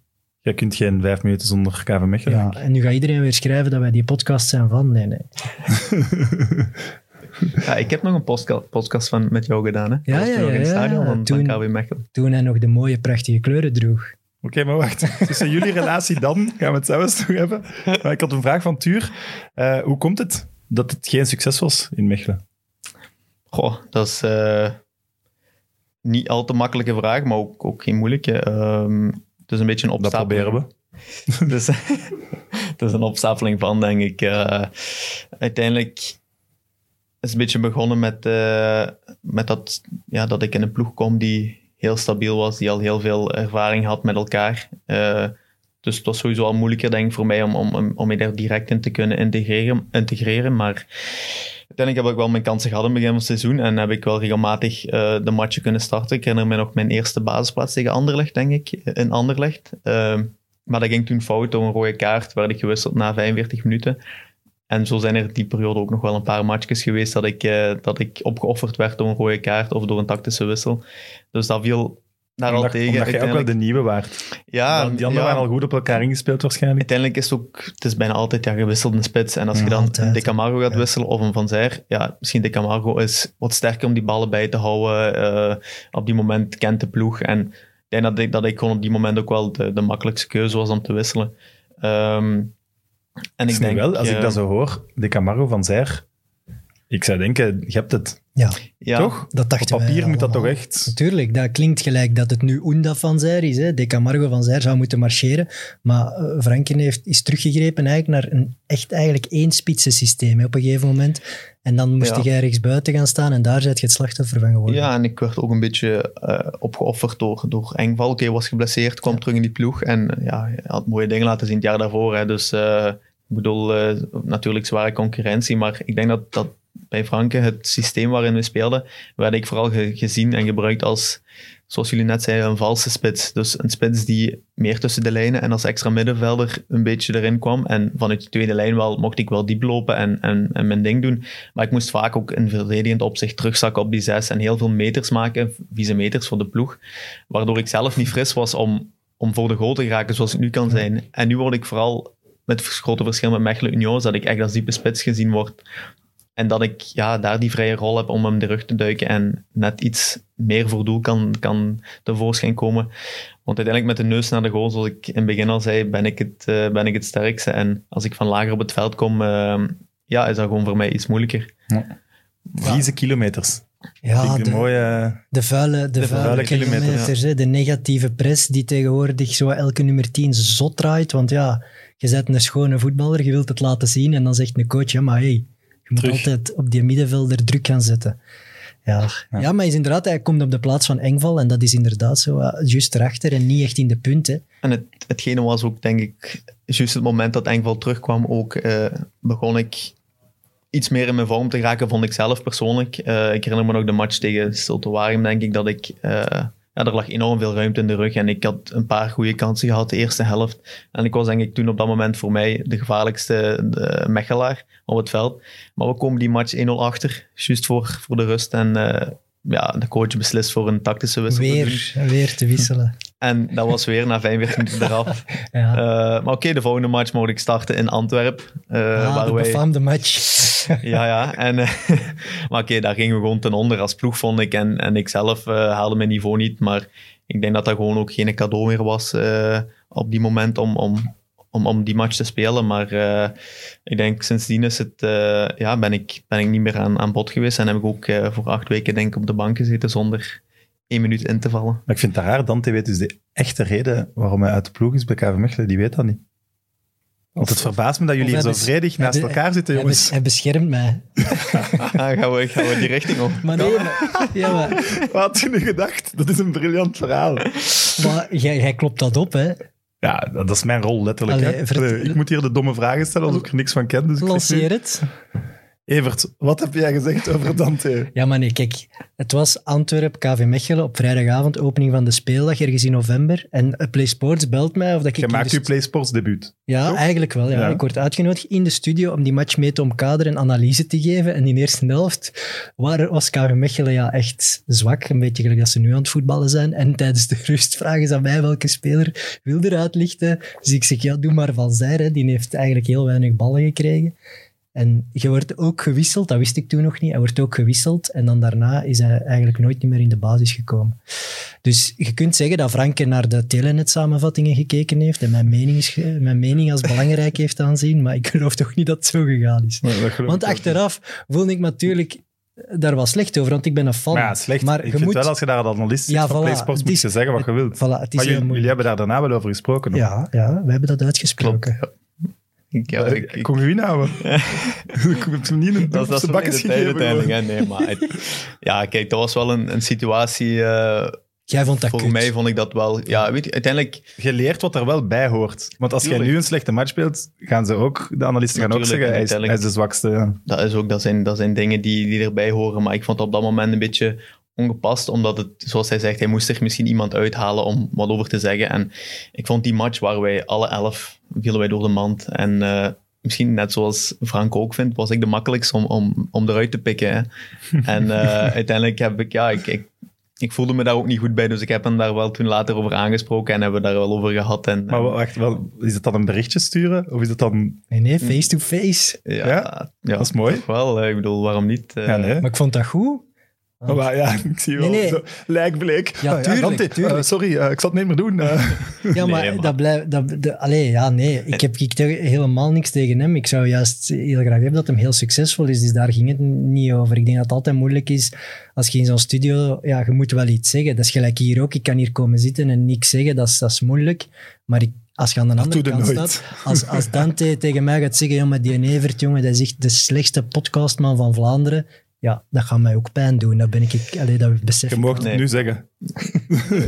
Speaker 4: Je kunt geen vijf minuten zonder KV Mechelen.
Speaker 2: Ja, en nu gaat iedereen weer schrijven dat wij die podcast zijn van. Nee, nee.
Speaker 3: Ja, ik heb nog een podcast van, met jou gedaan. Hè?
Speaker 2: Ja, ja,
Speaker 3: toen nog in het
Speaker 2: ja,
Speaker 3: stadion
Speaker 2: ja.
Speaker 3: van,
Speaker 2: Toen-
Speaker 3: van KW Mechelen.
Speaker 2: Toen hij nog de mooie, prachtige kleuren droeg.
Speaker 4: Oké, maar wacht. Tussen jullie relatie dan gaan we het zelfs nog hebben. Maar ik had een vraag van Tuur. Eh, hoe komt het dat het geen succes was in Mechelen?
Speaker 3: Goh, dat is eh, niet al te makkelijke vraag, maar ook, ook geen moeilijke. Ehm, het is een beetje een
Speaker 4: Dat
Speaker 3: opstapeling.
Speaker 4: proberen we.
Speaker 3: dus, het is een opstapeling van, denk ik. eh, uiteindelijk is het een beetje begonnen met, eh, met dat, ja, dat ik in een ploeg kom die heel stabiel was, die al heel veel ervaring had met elkaar. Eh, dus het was sowieso al moeilijker, denk ik, voor mij om, om, om, me daar direct in te kunnen integreren. integreren maar uiteindelijk heb ik wel mijn kansen gehad in het begin van het seizoen en heb ik wel regelmatig eh, de matchen kunnen starten. Ik herinner me nog mijn eerste basisplaats tegen Anderlecht, denk ik, in Anderlecht. Ehm, maar dat ging toen fout door een rode kaart, werd ik gewisseld na 45 minuten. En zo zijn er die periode ook nog wel een paar matchjes geweest dat ik, eh, dat ik opgeofferd werd door een rode kaart of door een tactische wissel. Dus dat viel daar al tegen.
Speaker 4: omdat jij ook wel de nieuwe waard.
Speaker 3: ja,
Speaker 4: die anderen
Speaker 3: ja.
Speaker 4: waren al goed op elkaar ingespeeld waarschijnlijk.
Speaker 3: Uiteindelijk is het ook, het is bijna altijd ja, gewisseld een spits. En als je dan
Speaker 2: altijd,
Speaker 3: een De Camargo gaat
Speaker 2: ja.
Speaker 3: wisselen of een Van Zijr, ja, misschien De Camargo is wat sterker om die ballen bij te houden. eh, op die moment kent de ploeg. En ik denk dat ik, dat ik gewoon op die moment ook wel de, de makkelijkste keuze was om te wisselen. Ehm, en
Speaker 4: Ik
Speaker 3: denk
Speaker 4: wel, als ik dat zo hoor, de Camargo van Zijr, ik zou denken, je hebt het.
Speaker 2: Ja,
Speaker 3: ja,
Speaker 4: Toch?
Speaker 2: dat
Speaker 4: Op
Speaker 2: dachten
Speaker 4: papier moet dat toch echt...
Speaker 2: Natuurlijk, dat klinkt gelijk dat het nu Unda van Zijr is. Hè. De Camargo van Zijr zou moeten marcheren. Maar eh, Franken heeft, is teruggegrepen eigenlijk naar een echt eigenlijk één spitsen systeem hè, op een gegeven moment. En dan moest
Speaker 3: Ja.
Speaker 2: jij rechts buiten gaan staan en daar zit je het slachtoffer van geworden.
Speaker 3: Ja, en ik werd ook een beetje eh, opgeofferd door, door Engval. Oké, was geblesseerd, kwam terug in die ploeg. En eh, ja, hij had mooie dingen laten zien het jaar daarvoor. Hè. Dus eh, ik bedoel, eh, natuurlijk zware concurrentie. Maar ik denk dat, dat bij Franken, het systeem waarin we speelden, werd ik vooral ge- gezien en gebruikt als, zoals jullie net zeiden, een valse spits. Dus een spits die meer tussen de lijnen en als extra middenvelder een beetje erin kwam. En vanuit de tweede lijn wel, mocht ik wel diep lopen en, en, en mijn ding doen. Maar ik moest vaak ook in verdedigend opzicht terugzakken op die zes en heel veel meters maken, vieze meters voor de ploeg. Waardoor ik zelf niet fris was om, om voor de goal te geraken zoals ik nu kan zijn. En nu word ik vooral met grote verschil met Mechelen Union, dat ik echt als diepe spits gezien word. En dat ik ja, daar die vrije rol heb om hem de rug te duiken en net iets meer voor doel kan, kan tevoorschijn komen. Want uiteindelijk met de neus naar de goal, zoals ik in het begin al zei, ben ik het, eh, ben ik het sterkste. En als ik van lager op het veld kom, eh, ja, is dat gewoon voor mij iets moeilijker.
Speaker 4: Vieze kilometers.
Speaker 2: Ja, de,
Speaker 4: een mooie...
Speaker 2: de vuile, de vuile,
Speaker 4: vuile
Speaker 2: kilometers, de negatieve press die tegenwoordig zo elke nummer 10 zot draait. Want ja, je bent een schone voetballer, je wilt het laten zien en dan zegt een coach, ja maar hey, je moet
Speaker 4: Terug.
Speaker 2: altijd op die middenvelder druk gaan zetten. Ja. Ja. maar is inderdaad, hij komt op de plaats van Engval en dat is inderdaad zo, uh, juist erachter en niet echt in de punten.
Speaker 3: En het, hetgene was ook, denk ik, juist het moment dat Engval terugkwam, ook eh, begon ik iets meer in mijn vorm te raken, vond ik zelf persoonlijk. Eh, ik herinner me nog de match tegen Waregem, denk ik, dat ik... ja, er lag enorm veel ruimte in de rug en ik had een paar goede kansen gehad de eerste helft. En ik was denk ik toen op dat moment voor mij de gevaarlijkste de Mechelaar op het veld. Maar we komen die match 1-0 achter, juist voor, voor de rust. En eh, ja, de coach beslist voor een tactische wissel te.
Speaker 2: Weer, weer te wisselen.
Speaker 3: En dat was weer na 45 minuten eraf.
Speaker 2: Ja.
Speaker 3: Eh, maar oké, de volgende match mocht ik starten in Antwerpen. eh,
Speaker 2: ah,
Speaker 3: waar
Speaker 2: de
Speaker 3: wij,
Speaker 2: befaamde match.
Speaker 3: ja, ja. En, eh, maar oké, daar gingen we gewoon ten onder als ploeg, vond ik. En, en ik zelf haalde mijn niveau niet. Maar ik denk dat dat gewoon ook geen cadeau meer was op die moment om, om, om, om die match te spelen. Maar ik denk sindsdien is het, ja, ben, ik, ben ik niet meer aan, aan bod geweest. En heb ik ook voor acht weken denk ik op de bank gezeten zonder één minuut in te vallen.
Speaker 4: Maar ik vind het raar, Dante weet dus de echte reden waarom hij uit de ploeg is bij KV Mechelen. Die weet dat niet. Want het verbaast me dat jullie hier zo vredig naast elkaar zitten,
Speaker 2: Hij,
Speaker 4: jongens.
Speaker 2: hij beschermt mij.
Speaker 3: Ah, gaan, we, gaan we die richting op?
Speaker 2: Maar nee, maar, ja, maar,
Speaker 4: Wat had je nu gedacht? Dat is een briljant verhaal.
Speaker 2: maar jij, jij klopt dat op, hè.
Speaker 4: Ja, dat is mijn rol, letterlijk.
Speaker 2: Allee,
Speaker 4: hè. Allee, ik moet hier de domme vragen stellen als ik er niks van ken. Dus ik zeg nu-
Speaker 2: Lanceer het.
Speaker 4: Evert, wat heb jij gezegd over Dante?
Speaker 2: Ja, maar nee, kijk. Het was Antwerp, KV Mechelen, op vrijdagavond, opening van de speeldag, ergens in november. En eh, Play Sports belt mij of dat ik...
Speaker 4: Je
Speaker 2: in
Speaker 4: maakt
Speaker 2: de
Speaker 4: je PlaySports debuut.
Speaker 2: Ja,
Speaker 4: toch?
Speaker 2: eigenlijk wel. Ja.
Speaker 4: Ja.
Speaker 2: Ik word uitgenodigd in de studio om die match mee te omkaderen en analyse te geven. En in de eerste helft waar, was KV Mechelen ja, echt zwak. Een beetje gelijk dat ze nu aan het voetballen zijn. En tijdens de rust vragen ze aan mij welke speler wil eruit lichten. Dus ik zeg, ja, doe maar Van Zijr. hè. Die heeft eigenlijk heel weinig ballen gekregen. En je wordt ook gewisseld, dat wist ik toen nog niet. Hij wordt ook gewisseld en dan daarna is hij eigenlijk nooit meer in de basis gekomen. Dus je kunt zeggen dat Franke naar de Telenet-samenvattingen gekeken heeft en mijn mening, is ge- mijn mening als belangrijk heeft aanzien, maar ik geloof toch niet dat het zo gegaan is.
Speaker 4: Nee,
Speaker 2: Want achteraf voelde ik me natuurlijk daar was slecht over, want ik ben een fan.
Speaker 4: Maar ja, slecht.
Speaker 2: Maar
Speaker 4: ik
Speaker 2: je moet...
Speaker 4: wel, als je daar als analist zit
Speaker 2: Ja,
Speaker 4: van
Speaker 2: voilà.
Speaker 4: PlaySports, moet
Speaker 2: is-
Speaker 4: je zeggen wat je wilt.
Speaker 2: Voilà, het is
Speaker 4: Maar jullie, jullie hebben daar daarna wel over gesproken.
Speaker 2: Ja, ja, we hebben dat uitgesproken.
Speaker 3: Klopt. Ik, ja,
Speaker 4: Eh,
Speaker 3: ik, ik,
Speaker 4: Kom je inhouden? ik heb hem niet een
Speaker 3: dat, is- dat de
Speaker 4: gegeven.
Speaker 3: uiteindelijk. hè. Nee, maar het- ja, kijk, dat was wel een, een situatie. eh,
Speaker 2: Jij vond dat
Speaker 3: voor
Speaker 2: kut.
Speaker 3: mij vond ik dat wel. Ja, weet je, uiteindelijk.
Speaker 4: Je leert wat er wel bij hoort. Want als jij nu een slechte match speelt, gaan ze ook, de analisten gaan ook
Speaker 3: Natuurlijk,
Speaker 4: zeggen, hij is,
Speaker 3: uiteindelijk.
Speaker 4: hij is de zwakste. ja.
Speaker 3: Dat, is ook, dat, zijn, dat zijn dingen die, die erbij horen. Maar ik vond het op dat moment een beetje ongepast. Omdat het, zoals hij zegt, hij moest er misschien iemand uithalen om wat over te zeggen. En ik vond die match waar wij alle elf vielen wij door de mand. En eh, misschien net zoals Frank ook vindt, was ik de makkelijkste om, om, om eruit te pikken. Hè. En eh, uiteindelijk heb ik, ja, ik, ik, ik voelde me daar ook niet goed bij. Dus ik heb hem daar wel toen later over aangesproken en hebben we daar wel over gehad. En,
Speaker 4: Maar wacht, wel, is het dan een berichtje sturen? Of is het dan...
Speaker 2: Nee, nee, face-to-face.
Speaker 3: ja,
Speaker 4: Ja?
Speaker 3: ja,
Speaker 4: Dat is mooi.
Speaker 3: toch Wel, eh, ik bedoel, waarom niet? eh,
Speaker 4: Ja, nee.
Speaker 2: Maar ik vond dat goed.
Speaker 4: Oh, maar ja, ik zie wel
Speaker 2: Nee, nee.
Speaker 4: zo lijkbleek.
Speaker 2: Ja, tuurlijk,
Speaker 4: Dante,
Speaker 2: tuurlijk.
Speaker 4: eh, sorry, eh, ik zal het niet meer doen. eh.
Speaker 2: Ja, maar,
Speaker 3: Nee, maar-
Speaker 2: dat blijft... Dat, de, allee, ja, nee. Ik heb ik, helemaal niks tegen hem. Ik zou juist heel graag hebben dat hem heel succesvol is. Dus daar ging het niet over. Ik denk dat het altijd moeilijk is als je in zo'n studio... Ja, je moet wel iets zeggen. Dat is gelijk hier ook. Ik kan hier komen zitten en niks zeggen. Dat is, dat is moeilijk. Maar ik, als je aan de andere
Speaker 4: doe je
Speaker 2: kant
Speaker 4: nooit.
Speaker 2: staat... Als, als Dante tegen mij gaat zeggen... Ja, maar die Evert, jongen, dat is echt de slechtste podcastman van Vlaanderen. Ja, dat gaat mij ook pijn doen. Dat ben ik... Allee, dat besef
Speaker 4: Je
Speaker 2: ik
Speaker 4: mag het
Speaker 3: Nee.
Speaker 4: nu zeggen.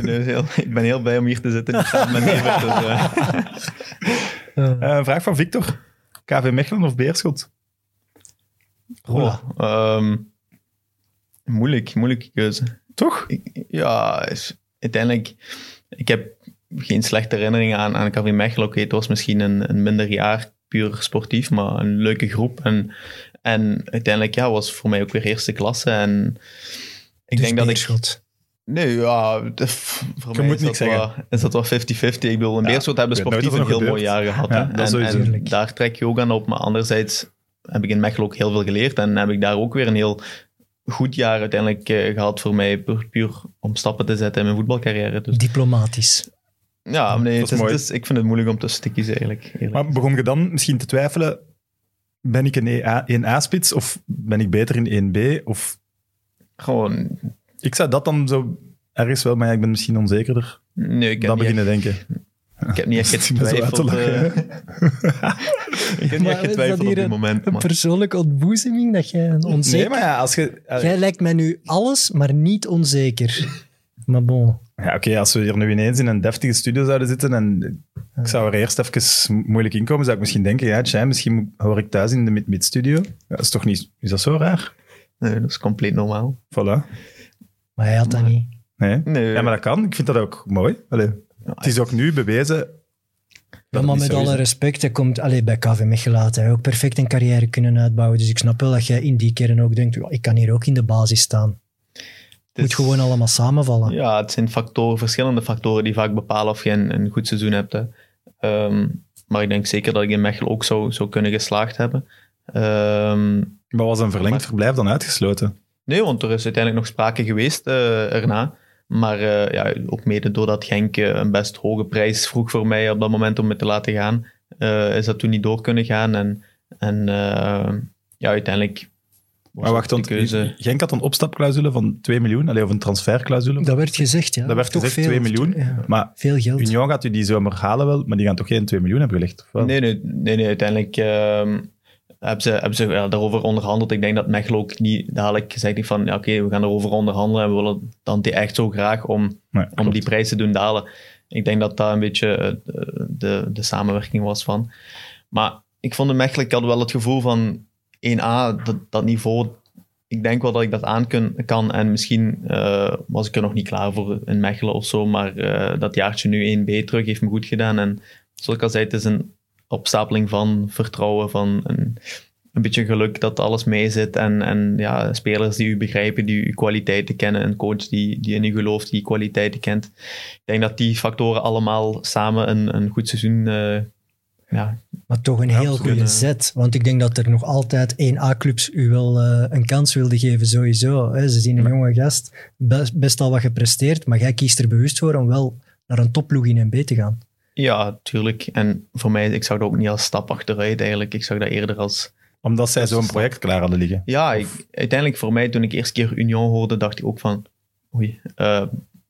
Speaker 3: Heel, ik ben heel blij om hier te zitten. samen met Evert, dus,
Speaker 4: een vraag van Victor. KV Mechelen of Beerschot?
Speaker 3: Goh, ehm, moeilijk, moeilijke keuze.
Speaker 4: Toch?
Speaker 3: Ik- ja, is, uiteindelijk, ik heb geen slechte herinneringen aan, aan KV Mechelen. Oké, het was misschien een, een minder jaar, puur sportief, maar een leuke groep. En, en uiteindelijk ja, was het voor mij ook weer eerste klasse. En ik
Speaker 2: dus
Speaker 3: denk dat ik... Nee, ja, voor
Speaker 4: Je
Speaker 3: mij
Speaker 4: moet
Speaker 3: is dat, wel, is dat wel 50-50. Ik bedoel, in
Speaker 4: Ja,
Speaker 3: Beerschot hebben sportief een heel mooi
Speaker 4: gebeurt.
Speaker 3: jaar gehad.
Speaker 4: Ja,
Speaker 3: hè. en, daar trek je ook aan op. Maar anderzijds heb ik in Mechelen ook heel veel geleerd. En heb ik daar ook weer een heel goed jaar uiteindelijk eh, gehad voor mij. Puur, puur om stappen te zetten in mijn voetbalcarrière. Dus,
Speaker 2: Diplomatisch.
Speaker 3: ja, nee,
Speaker 4: dat is
Speaker 3: het is,
Speaker 4: mooi.
Speaker 3: het is- ik vind het moeilijk om tussen te kiezen eigenlijk. eerlijk.
Speaker 4: Maar begon je dan misschien te twijfelen, ben ik een E A- 1A-spits of ben ik beter in 1B? Of
Speaker 3: Gewoon,
Speaker 4: ik zou dat dan zo ergens wel, maar ja, ik ben misschien onzekerder
Speaker 3: nee, ik heb,
Speaker 4: dan
Speaker 3: niet echt,
Speaker 4: beginnen denken.
Speaker 3: ik heb niet echt getwijfeld.
Speaker 4: lachen,
Speaker 3: eh. ik heb niet echt
Speaker 2: dat
Speaker 3: getwijfeld op
Speaker 2: een-
Speaker 3: moment.
Speaker 2: Een
Speaker 3: Maar.
Speaker 2: persoonlijke ontboezeming dat jij een onzeker...
Speaker 4: Nee, maar ja, als je...
Speaker 2: Jij lijkt mij nu alles, maar niet onzeker. Maar bon.
Speaker 4: Ja, oké, als we hier nu ineens in een deftige studio zouden zitten en ik zou er eerst even moeilijk inkomen, zou ik misschien denken, ja, tja, misschien hoor ik thuis in de mid- mid-studio. Ja, dat is toch niet... Is dat zo raar?
Speaker 3: Nee, dat is compleet normaal.
Speaker 4: Voilà.
Speaker 2: Maar hij had dat niet.
Speaker 4: Nee.
Speaker 3: Nee,
Speaker 4: Ja, maar dat kan. Ik vind dat ook mooi. Allee, het is ook nu bewezen
Speaker 2: Ja, maar met alle respect, hij komt allee, bij KV Mechelen had hij ook perfect een carrière kunnen uitbouwen. Dus ik snap wel dat jij in die keren ook denkt, "Ja, ik kan hier ook in de basis staan.
Speaker 3: Het
Speaker 2: moet gewoon allemaal samenvallen.
Speaker 3: Ja, het zijn factoren, verschillende factoren die vaak bepalen of je een, een goed seizoen hebt. Hè. Ehm, maar ik denk zeker dat ik in Mechelen ook zou, zou kunnen geslaagd hebben. Ehm,
Speaker 4: Maar was een verlengd
Speaker 3: Maar-
Speaker 4: verblijf dan uitgesloten?
Speaker 3: nee, want er is uiteindelijk nog sprake geweest eh, erna. Maar eh, ja, ook mede doordat Genk eh, een best hoge prijs vroeg voor mij op dat moment om me te laten gaan, eh, is dat toen niet door kunnen gaan. En, en eh, ja, uiteindelijk
Speaker 4: Maar wacht,
Speaker 3: de
Speaker 4: want
Speaker 3: keuze...
Speaker 4: Genk had een opstapclausule van 2 miljoen, alleen of een transferclausule.
Speaker 2: Dat werd gezegd, ja.
Speaker 4: Dat werd
Speaker 2: Toch
Speaker 4: gezegd,
Speaker 2: veel,
Speaker 4: 2 miljoen.
Speaker 2: Ja,
Speaker 4: Maar
Speaker 2: veel geld.
Speaker 4: Union gaat u die zomer halen wel, maar die gaan toch geen 2 miljoen hebben gelegd?
Speaker 3: Nee, nee, nee, nee uiteindelijk ehm, hebben ze, hebben ze ja, daarover onderhandeld. Ik denk dat Mechelen ook niet dadelijk gezegd heeft van ja, oké, we gaan erover onderhandelen en we willen Dante echt zo graag om,
Speaker 4: Nee,
Speaker 3: om die prijs te doen dalen. Ik denk dat dat een beetje eh, de, de, de samenwerking was van. Maar ik vond in Mechelen, ik had wel het gevoel van 1A, dat, niveau, ik denk wel dat ik dat aan kan. En misschien eh, was ik er nog niet klaar voor in Mechelen of zo, maar eh, dat jaartje nu 1B terug heeft me goed gedaan. En zoals ik al zei, het is een opstapeling van vertrouwen, van een, een beetje geluk dat alles mee zit. En, en ja, spelers die u begrijpen, die uw kwaliteiten kennen. Een coach die, die in u gelooft, die kwaliteiten kent. Ik denk dat die factoren allemaal samen een, een goed seizoen eh, ja,
Speaker 2: Maar toch een heel goede zet. Want ik denk dat er nog altijd 1A-clubs u wel eh, een kans wilden geven, sowieso. Hè. Ze zien een jonge gast, best, best al wat gepresteerd, maar jij kiest er bewust voor om wel naar een topploeg in NB te gaan.
Speaker 3: Ja, tuurlijk. En voor mij, ik zag dat ook niet als stap achteruit eigenlijk. Ik zag dat eerder als...
Speaker 4: Omdat zij zo'n project klaar hadden liggen.
Speaker 3: Ja, ik, uiteindelijk voor mij, toen ik eerst keer Union hoorde, dacht ik ook van... Oei, eh,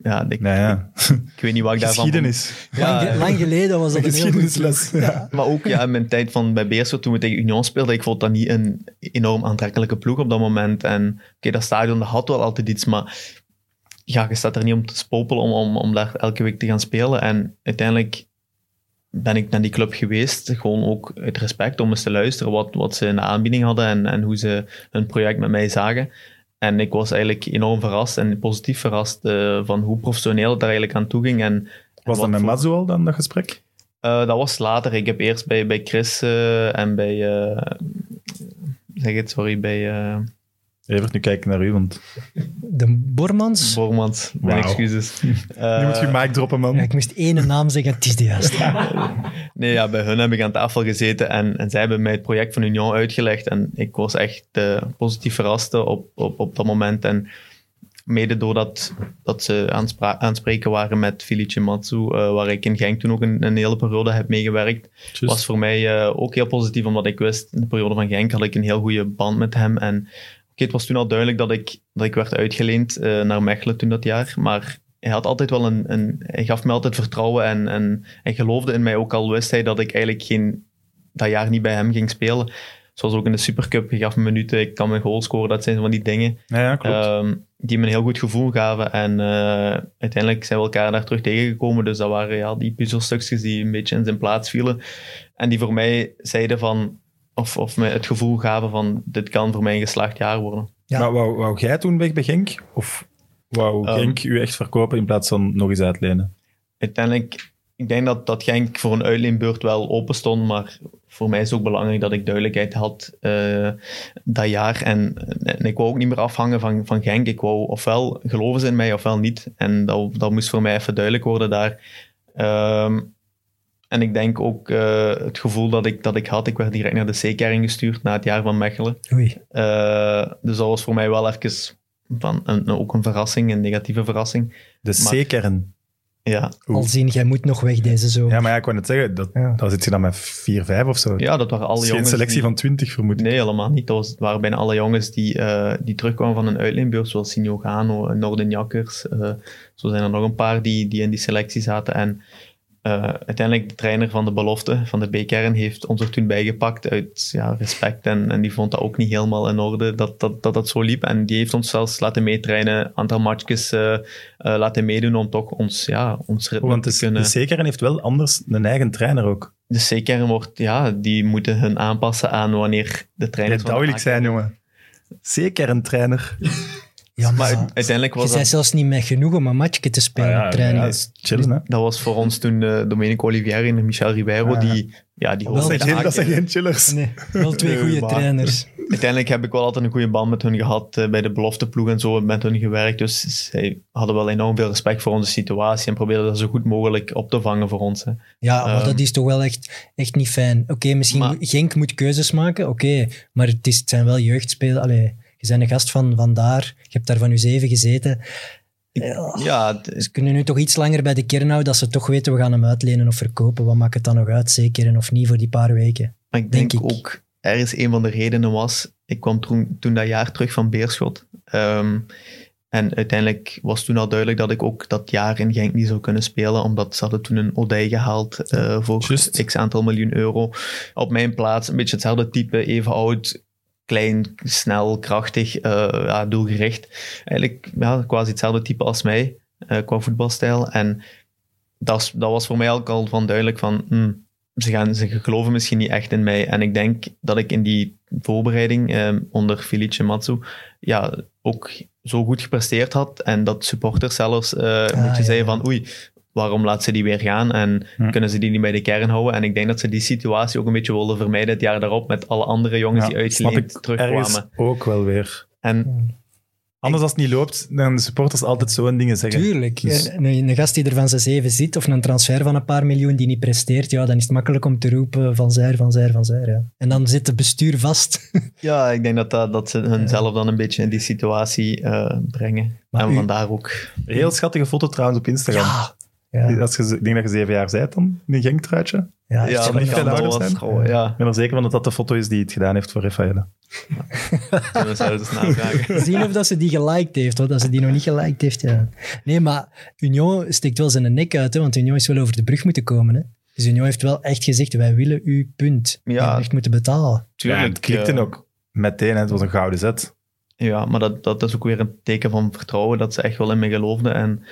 Speaker 3: ja, ik,
Speaker 4: Nee, ja.
Speaker 3: ik weet niet wat ik daarvan...
Speaker 4: Geschiedenis.
Speaker 3: Ja,
Speaker 2: lang, ge- lang geleden was dat
Speaker 4: Een
Speaker 2: een heel goed
Speaker 4: geschiedenisles. Ja.
Speaker 3: Maar ook ja, in mijn tijd van bij Beerschot, toen we tegen Union speelden, ik vond dat niet een enorm aantrekkelijke ploeg op dat moment. En oké, dat stadion dat had wel altijd iets, maar ja, je staat er niet om te spopelen om, om, om daar elke week te gaan spelen. En uiteindelijk ben ik naar die club geweest, gewoon ook uit respect om eens te luisteren wat, wat ze in de aanbieding hadden en, en hoe ze hun project met mij zagen. En ik was eigenlijk enorm verrast en positief verrast eh, van hoe professioneel het daar eigenlijk aan toe ging. En,
Speaker 4: Was dat met Mazzu al dan, dat gesprek?
Speaker 3: eh, dat was later. Ik heb eerst bij, bij Chris eh, en bij. zeg het, sorry, bij
Speaker 4: Evert, nu kijk ik naar u, want
Speaker 2: De Bormans?
Speaker 3: Bormans. Mijn excuses.
Speaker 4: nu
Speaker 3: Eh,
Speaker 4: moet je mic droppen, man.
Speaker 2: Ja, ik moest één naam zeggen, het is de juiste.
Speaker 3: nee, ja, bij hun heb ik aan tafel gezeten en, en zij hebben mij het project van Union uitgelegd. En ik was echt eh, positief verrast op, op, op dat moment. En mede doordat dat ze aanspra- aanspreken waren met Felice Matsu, eh, waar ik in Genk toen ook een, een hele periode heb meegewerkt.
Speaker 4: Just.
Speaker 3: was voor mij eh, ook heel positief, omdat ik wist, in de periode van Genk had ik een heel goede band met hem. En oké, het was toen al duidelijk dat ik, dat ik werd uitgeleend eh, naar Mechelen toen dat jaar, maar hij had altijd wel een, een hij gaf me altijd vertrouwen en, en hij geloofde in mij, ook al wist hij dat ik eigenlijk geen, dat jaar niet bij hem ging spelen. Zoals ook in de Supercup, hij gaf me minuten, ik kan mijn goal scoren, dat zijn van die dingen.
Speaker 4: Ja.
Speaker 3: Ehm, die me een heel goed gevoel gaven. En eh, uiteindelijk zijn we elkaar daar terug tegengekomen. Dus dat waren ja, die puzzelstukjes die een beetje in zijn plaats vielen. En die voor mij zeiden van, of, of me het gevoel gaven van, dit kan voor mij een geslaagd jaar worden.
Speaker 2: ja.
Speaker 4: Maar wou, wou jij toen weg bij Genk? Of wou
Speaker 3: Ehm.
Speaker 4: Genk u echt verkopen in plaats van nog eens uitlenen?
Speaker 3: Uiteindelijk, ik denk dat, dat Genk voor een uitleenbeurt wel open stond, maar voor mij is het ook belangrijk dat ik duidelijkheid had eh, dat jaar. En, en ik wou ook niet meer afhangen van, van Genk. Ik wou ofwel geloven ze in mij ofwel niet. En dat, dat moest voor mij even duidelijk worden daar. Ehm, en ik denk ook eh, het gevoel dat ik, dat ik had, ik werd direct naar de C-kern gestuurd na het jaar van Mechelen.
Speaker 2: Oei.
Speaker 3: Eh, dus dat was voor mij wel even van een, ook een verrassing, een negatieve verrassing.
Speaker 4: De C-kern.
Speaker 3: Ja.
Speaker 2: Al zien, jij moet nog weg deze zomer.
Speaker 4: Ja, maar ja, ik wou net zeggen, dat,
Speaker 2: Ja.
Speaker 4: daar zit je dan met 4, 5 of zo.
Speaker 3: ja dat waren alle
Speaker 4: is geen
Speaker 3: jongens.
Speaker 4: selectie
Speaker 3: die-
Speaker 4: van 20, vermoed ik.
Speaker 3: Nee, helemaal niet. Dat was, waren bijna alle jongens die, eh, die terugkwamen van een uitleenbeurt, zoals Sinjo Gano, en Norden Jakkers. eh, zo zijn er nog een paar die, die in die selectie zaten. En eh, uiteindelijk de trainer van de belofte, van de B-kern, heeft ons er toen bijgepakt uit ja, respect. En, en die vond dat ook niet helemaal in orde, dat dat, dat dat zo liep. En die heeft ons zelfs laten meetrainen, een aantal matchjes eh, eh, laten meedoen om toch ons, ja, ons ritme
Speaker 4: want
Speaker 3: te
Speaker 4: de,
Speaker 3: kunnen...
Speaker 4: de C-kern heeft wel anders een eigen trainer ook.
Speaker 3: De C-kern wordt, ja, die moeten hun aanpassen aan wanneer de
Speaker 4: Ja,
Speaker 3: trainers
Speaker 4: dat
Speaker 3: de
Speaker 4: ik zijn, jongen. C-kern trainer.
Speaker 2: Ja,
Speaker 3: Maar
Speaker 2: maar
Speaker 3: uiteindelijk
Speaker 2: je
Speaker 3: was
Speaker 2: bent
Speaker 3: dat,
Speaker 2: zelfs niet met genoeg om een matchje te spelen
Speaker 4: Ah, ja,
Speaker 2: op training.
Speaker 4: ja, dat is chillen, hè.
Speaker 3: dat was voor ons toen eh, Domenico Olivieri en Michel Ribeiro,
Speaker 4: Ah, ja.
Speaker 3: die, ja, die
Speaker 2: Wel, dat
Speaker 4: dat zijn geen chillers.
Speaker 2: Nee, wel twee goede trainers.
Speaker 3: Uiteindelijk heb ik wel altijd een goede band met hun gehad, eh, bij de belofteploeg en zo, met hun gewerkt. Dus zij hadden wel enorm veel respect voor onze situatie en probeerden dat zo goed mogelijk op te vangen voor ons. Hè.
Speaker 2: Ja, maar
Speaker 3: Ehm,
Speaker 2: dat is toch wel echt, echt niet fijn. Oké, misschien
Speaker 3: Maar-
Speaker 2: moet- Genk moet keuzes maken, oké. maar het, is, het zijn wel jeugdspelers. Je bent een gast van vandaar. Je hebt daar van je zeven gezeten. Ja, Ze kunnen nu toch iets langer bij de kern houden, dat ze toch weten, we gaan hem uitlenen of verkopen. Wat maakt het dan nog uit, zeker of niet, voor die paar weken?
Speaker 3: Maar ik denk
Speaker 2: Denk ik.
Speaker 3: ook, ergens een van de redenen was, ik kwam toen, toen dat jaar terug van Beerschot. Ehm, en uiteindelijk was toen al duidelijk dat ik ook dat jaar in Genk niet zou kunnen spelen, omdat ze hadden toen een Odij gehaald eh, voor
Speaker 4: Juist.
Speaker 3: x aantal miljoen euro. Op mijn plaats, een beetje hetzelfde type, even oud, klein, snel, krachtig, eh, ja, doelgericht. Eigenlijk ja, quasi hetzelfde type als mij, eh, qua voetbalstijl. En dat, dat was voor mij ook al van duidelijk van, hmm, ze, gaan, ze geloven misschien niet echt in mij. En ik denk dat ik in die voorbereiding eh, onder Felice Matsu ja, ook zo goed gepresteerd had. En dat supporters zelfs eh een beetje
Speaker 2: ja,
Speaker 3: zeiden
Speaker 2: ja.
Speaker 3: van oei, waarom laat ze die weer gaan? En
Speaker 4: Hm.
Speaker 3: kunnen ze die niet bij de kern houden? En ik denk dat ze die situatie ook een beetje wilden vermijden het jaar daarop met alle andere jongens die uitgeleend terugkwamen.
Speaker 4: ook wel weer.
Speaker 3: En
Speaker 4: Anders als het niet loopt, dan de supporters altijd zo'n dingen zeggen.
Speaker 2: Tuurlijk.
Speaker 4: Dus-
Speaker 2: Een, een gast die er van zijn zeven zit, of een transfer van een paar miljoen die niet presteert, ja, dan is het makkelijk om te roepen van zijr, van zijr, van zijr. Ja. En dan zit het bestuur vast.
Speaker 3: ja, ik denk dat, dat, dat ze hunzelf dan een beetje in die situatie eh, brengen.
Speaker 2: Maar
Speaker 3: en
Speaker 2: u-
Speaker 3: vandaar ook.
Speaker 4: Heel schattige foto trouwens op Instagram.
Speaker 2: Ja. Ja,
Speaker 4: Als je, ik denk dat je zeven jaar bent dan, in een Genk-truitje.
Speaker 2: ja,
Speaker 3: Ja,
Speaker 4: dat
Speaker 3: kan,
Speaker 4: zijn?
Speaker 3: gewoon, ja.
Speaker 4: Ik ben er zeker van dat dat de foto is die het gedaan heeft voor Rafaela.
Speaker 3: We zouden.
Speaker 2: Zien of dat ze die geliked heeft, hoor. dat ze die nog niet geliked heeft. Ja. Nee, maar Union steekt wel zijn nek uit, hè, want Union is wel over de brug moeten komen. Hè. Dus Union heeft wel echt gezegd, wij willen u, punt.
Speaker 3: Ja.
Speaker 2: En echt moeten betalen.
Speaker 3: Tuurlijk,
Speaker 4: ja, het klikte
Speaker 3: eh,
Speaker 4: ook meteen. Hè. Het was een gouden zet.
Speaker 3: Ja, maar dat, dat is ook weer een teken van vertrouwen dat ze echt wel in me geloofden. En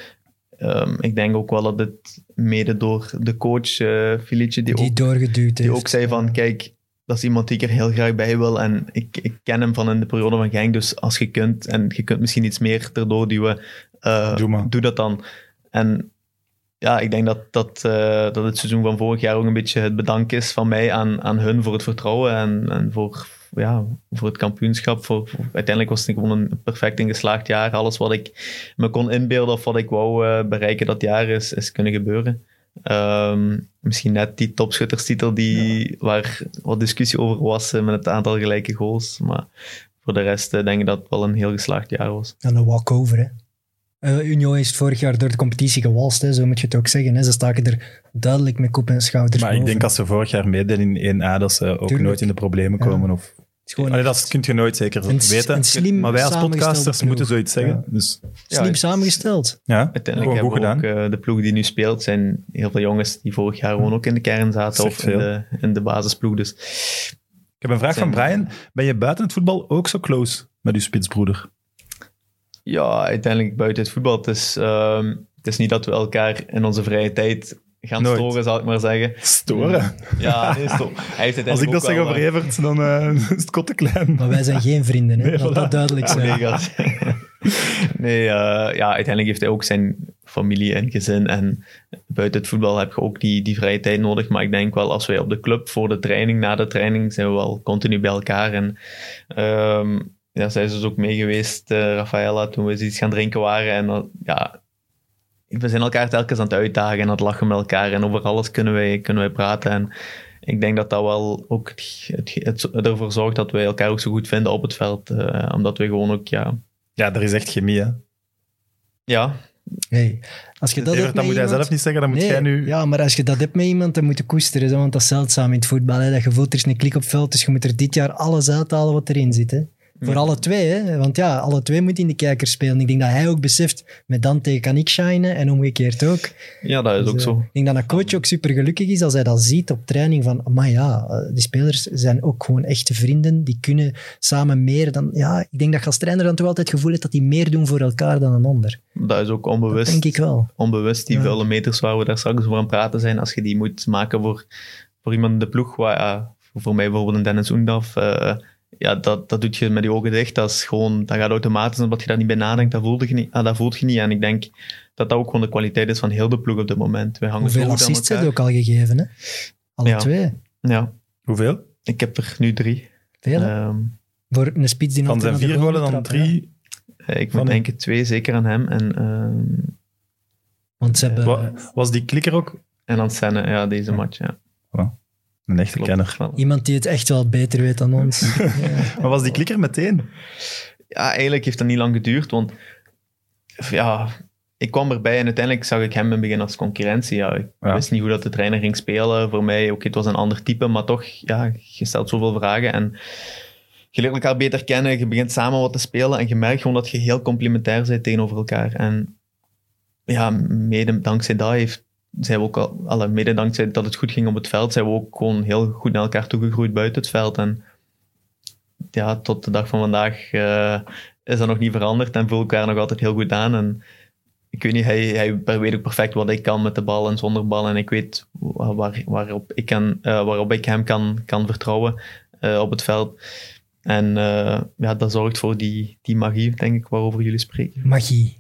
Speaker 3: ehm, ik denk ook wel dat het mede door de coach uh, die,
Speaker 2: Die
Speaker 3: ook,
Speaker 2: doorgeduwd heeft.
Speaker 3: die ook zei van, kijk, dat is iemand die ik er heel graag bij wil. En ik, ik ken hem van in de periode van Genk, dus als je kunt, en je kunt misschien iets meer erdoor duwen, eh,
Speaker 4: Doe maar.
Speaker 3: doe dat dan. En ja, ik denk dat, dat, eh, dat het seizoen van vorig jaar ook een beetje het bedank is van mij aan, aan hun voor het vertrouwen en, en voor, ja, voor het kampioenschap. Voor, voor- uiteindelijk was het gewoon een perfect ingeslaagd jaar. Alles wat ik me kon inbeelden of wat ik wou eh, bereiken dat jaar is, is kunnen gebeuren. Ehm, misschien net die topschutterstitel die, waar wat discussie over was eh, met het aantal gelijke goals. Maar voor de rest eh, denk ik dat het wel een heel geslaagd jaar was.
Speaker 2: En een walkover, hè. Eh, Union is vorig jaar door de competitie gewalst, hè, zo moet je het ook zeggen. Hè. Ze staken er duidelijk met kop en schouders
Speaker 4: Maar ik denk als ze vorig jaar meededen in 1A, dat ze ook
Speaker 2: Tuurlijk.
Speaker 4: nooit in de problemen
Speaker 2: Ja.
Speaker 4: komen. Of... Allee, dat kun je nooit zeker
Speaker 2: Een
Speaker 4: weten.
Speaker 2: een slim
Speaker 4: maar wij als podcasters
Speaker 2: ploeg.
Speaker 4: moeten zoiets zeggen.
Speaker 2: Ja.
Speaker 4: Dus
Speaker 2: slim
Speaker 3: Ja,
Speaker 2: samengesteld.
Speaker 4: ja,
Speaker 3: Uiteindelijk
Speaker 4: gewoon goed
Speaker 3: hebben
Speaker 4: gedaan.
Speaker 3: ook eh, de ploeg die nu speelt, zijn heel veel jongens die vorig jaar gewoon ook in de kern zaten of in de, in de basisploeg. Dus
Speaker 4: Ik heb een vraag van Brian. Ben je buiten het voetbal ook zo close met uw spitsbroeder?
Speaker 3: Ja, uiteindelijk buiten het voetbal. Het is, ehm, het is niet dat we elkaar in onze vrije tijd gaan
Speaker 4: Nooit.
Speaker 3: storen, zal ik maar zeggen.
Speaker 4: Storen.
Speaker 3: Ja, nee, heeft
Speaker 4: Als ik dat zeg over
Speaker 3: eh,
Speaker 4: Evert, dan eh, is het kot te klein.
Speaker 2: Maar wij zijn geen vrienden, hè.
Speaker 4: Nee, voilà.
Speaker 2: dat duidelijk zijn.
Speaker 3: nee, eh, ja, uiteindelijk heeft hij ook zijn familie en gezin. En buiten het voetbal heb je ook die, die vrije tijd nodig. Maar ik denk wel, als wij op de club voor de training, na de training, zijn we wel continu bij elkaar. En ehm, ja, zij is dus ook mee geweest, eh, Rafaela, toen we eens iets gaan drinken waren. En dat- ja, we zijn elkaar telkens aan het uitdagen en aan het lachen met elkaar. En over alles kunnen wij, kunnen wij praten. En ik denk dat dat wel ook het, het, het ervoor zorgt dat wij elkaar ook zo goed vinden op het veld. eh, omdat we gewoon ook, ja,
Speaker 4: Ja, er is echt chemie, hè.
Speaker 3: ja,
Speaker 2: Hey, als je dat
Speaker 4: Evert,
Speaker 2: hebt
Speaker 4: dat
Speaker 2: met
Speaker 4: moet hij
Speaker 2: iemand-
Speaker 4: zelf niet zeggen, dan moet
Speaker 2: Nee,
Speaker 4: jij nu...
Speaker 2: Ja, maar als je dat hebt met iemand, dan moet je koesteren. Zo, want dat is zeldzaam in het voetbal. Hè, dat je voelt, er is een klik op het veld, dus je moet er dit jaar alles uithalen wat erin zit. Hè. Voor
Speaker 3: Ja.
Speaker 2: alle twee, hè. want ja, alle twee moeten in de kijker spelen. Ik denk dat hij ook beseft, met Dante kan ik shinen en omgekeerd ook.
Speaker 3: ja, dat is
Speaker 2: Dus,
Speaker 3: ook
Speaker 2: eh,
Speaker 3: zo.
Speaker 2: Ik denk dat een coach ook super gelukkig is als hij dat ziet op training. Van, maar ja, eh, die spelers zijn ook gewoon echte vrienden. Die kunnen samen meer dan... Ja, ik denk dat je als trainer dan toch altijd het gevoel hebt dat die meer doen voor elkaar dan een ander.
Speaker 3: Dat is ook
Speaker 2: Dat
Speaker 3: onbewust.
Speaker 2: denk ik wel.
Speaker 3: onbewust, die
Speaker 2: Ja.
Speaker 3: vuile meters waar we daar straks over aan het praten zijn, als je die moet maken voor, voor iemand in de ploeg, waar, voor mij bijvoorbeeld een Dennis Oendaf, eh, ja, dat, dat doet je met je ogen dicht. Dat, is gewoon, dat gaat automatisch, omdat je daar niet bij nadenkt, dat voelt je niet. Ah, dat voelt je niet. En ik denk dat dat ook gewoon de kwaliteit is van heel de ploeg op dit moment. Wij hangen zo
Speaker 2: Hoeveel assists heb je ook al gegeven, hè? Alle
Speaker 3: Ja.
Speaker 2: twee.
Speaker 3: Ja,
Speaker 4: Hoeveel?
Speaker 3: ik heb er nu drie.
Speaker 2: Veel?
Speaker 3: Ehm,
Speaker 2: Voor een spits die
Speaker 4: Van zijn vier golen dan drie.
Speaker 3: eh, ik moet denken twee zeker aan hem. En, ehm.
Speaker 2: Want ze hebben...
Speaker 4: Was die klikker ook
Speaker 3: en aan Senne, ja, deze
Speaker 4: Ja.
Speaker 3: match. Ja,
Speaker 4: een echte
Speaker 3: klopt
Speaker 4: kenner?
Speaker 2: Iemand die het echt wel beter weet dan ons. ja.
Speaker 4: Maar was die klikker meteen?
Speaker 3: Ja, eigenlijk heeft dat niet lang geduurd, want ja, ik kwam erbij en uiteindelijk zag ik hem in het begin als concurrentie. Ja, ik
Speaker 4: Ja.
Speaker 3: wist niet hoe dat de trainer ging spelen. Voor mij, oké, het was een ander type, maar toch, ja, je stelt zoveel vragen en je leert elkaar beter kennen, je begint samen wat te spelen en je merkt gewoon dat je heel complementair bent tegenover elkaar. En ja, mede dankzij dat heeft zijn we ook al, alle, mede dankzij dat het goed ging op het veld, zijn we ook gewoon heel goed naar elkaar toegegroeid buiten het veld. En ja, tot de dag van vandaag eh, is dat nog niet veranderd en voel elkaar nog altijd heel goed aan. En ik weet niet, hij, hij weet ook perfect wat ik kan met de bal en zonder bal. En ik weet wa- waar, waarop, ik kan, eh, waarop ik hem kan, kan vertrouwen eh, op het veld. En ja, dat zorgt voor die, die magie, denk ik, waarover jullie spreken.
Speaker 2: Magie.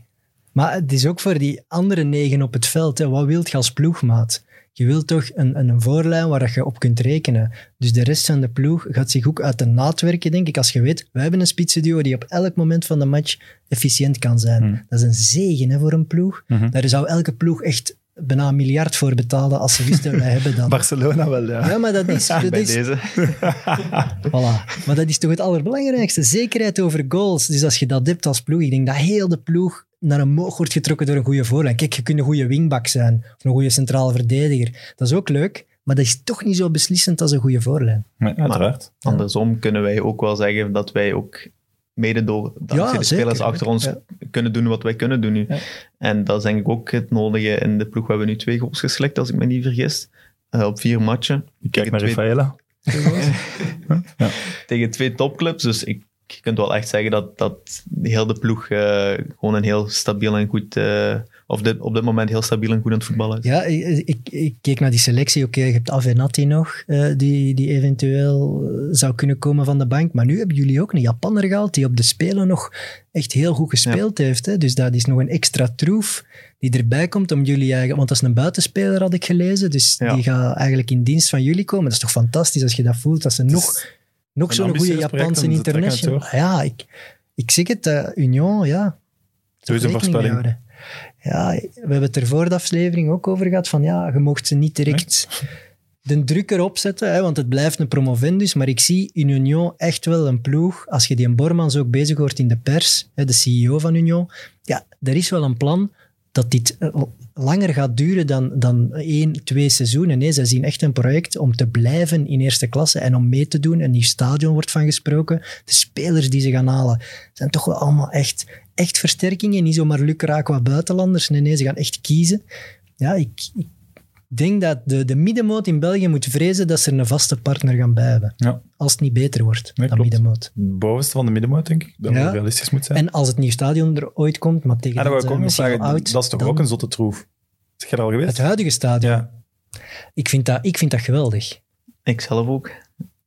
Speaker 2: Maar het is ook voor die andere negen op het veld. Hè. Wat wilt je als ploegmaat? Je wilt toch een, een voorlijn waar je op kunt rekenen. Dus de rest van de ploeg gaat zich ook uit de naad werken, denk ik. Als je weet, wij hebben een spitsenduo die op elk moment van de match efficiënt kan zijn.
Speaker 4: Hmm.
Speaker 2: Dat is een zegen hè, voor een ploeg.
Speaker 4: Mhm.
Speaker 2: Daar zou elke ploeg echt bijna een miljard voor betalen als ze wisten, wij hebben dat.
Speaker 4: Barcelona wel, ja.
Speaker 2: Ja, maar dat is... Dat
Speaker 3: Bij
Speaker 2: is
Speaker 3: deze.
Speaker 2: Voilà. Maar dat is toch het allerbelangrijkste. Zekerheid over goals. Dus als je dat hebt als ploeg, ik denk dat heel de ploeg naar een moog wordt getrokken door een goede voorlijn. Kijk, je kunt een goede wingback zijn, of een goede centrale verdediger. Dat is ook leuk, maar dat is toch niet zo beslissend als een goede voorlijn.
Speaker 4: Nee, uiteraard.
Speaker 3: Andersom kunnen wij ook wel zeggen dat wij ook mede door
Speaker 2: Ja,
Speaker 3: de spelers
Speaker 2: zeker.
Speaker 3: achter ons
Speaker 2: Ja.
Speaker 3: kunnen doen wat wij kunnen doen nu.
Speaker 2: Ja.
Speaker 3: En dat is denk ik ook het nodige in de ploeg. We hebben nu twee goals geslikt, als ik me niet vergis, eh, op vier matchen.
Speaker 4: Ik kijk naar
Speaker 3: twee-
Speaker 4: Rafaela.
Speaker 3: tegen twee topclubs. Dus ik, je kunt wel echt zeggen dat, dat heel de ploeg eh, gewoon een heel stabiel en goed, eh, of dit, op dit moment heel stabiel en goed aan het voetballen is.
Speaker 2: Ja, ik, ik, ik keek naar die selectie. Oké, je hebt Avenatti nog, eh, die, die eventueel zou kunnen komen van de bank. Maar nu hebben jullie ook een Japanner gehaald die op de Spelen nog echt heel goed gespeeld heeft. Hè? Dus dat is nog een extra troef die erbij komt om jullie eigenlijk... Want dat is een buitenspeler, had ik gelezen. Dus
Speaker 3: Ja.
Speaker 2: die gaat eigenlijk in dienst van jullie komen. Dat is toch fantastisch als je dat voelt, dat ze nog, nog
Speaker 4: een
Speaker 2: zo'n goede Japanse international... Ja, ik, ik zeg het, eh, Union, ja. Rekening mee
Speaker 4: voorspelling.
Speaker 2: Ja, we hebben het er voor de aflevering ook over gehad, van ja, je mocht ze niet direct de druk erop zetten, hè, want het blijft een promovendus, maar ik zie in Union echt wel een ploeg, als je die een Bormans ook bezig hoort in de pers, hè, de CEO van Union, ja, er is wel een plan dat dit eh, langer gaat duren dan, dan één, twee seizoenen. Nee, zij zien echt een project om te blijven in eerste klasse en om mee te doen. Een nieuw stadion wordt van gesproken. De spelers die ze gaan halen zijn toch wel allemaal echt, echt versterkingen. Niet zomaar lukraak wat buitenlanders. Nee, nee, ze gaan echt kiezen. Ja, ik denk dat de, de middenmoot in België moet vrezen dat ze er een vaste partner gaan bij hebben.
Speaker 4: Ja.
Speaker 2: Als het niet beter wordt
Speaker 4: Nee,
Speaker 2: dan
Speaker 4: klopt.
Speaker 2: middenmoot.
Speaker 4: Bovenste van de middenmoot, denk ik. Dat
Speaker 2: Ja.
Speaker 4: het realistisch moet zijn.
Speaker 2: En als het nieuw stadion er ooit komt, maar tegen
Speaker 4: Ah, dat ook
Speaker 2: misschien
Speaker 4: vragen.
Speaker 2: al oud,
Speaker 4: dat is toch
Speaker 2: dan-
Speaker 4: ook een zotte troef? Is al geweest?
Speaker 2: Het huidige stadion.
Speaker 4: Ja.
Speaker 2: Ik, vind dat, ik vind dat geweldig.
Speaker 3: Ik zelf ook.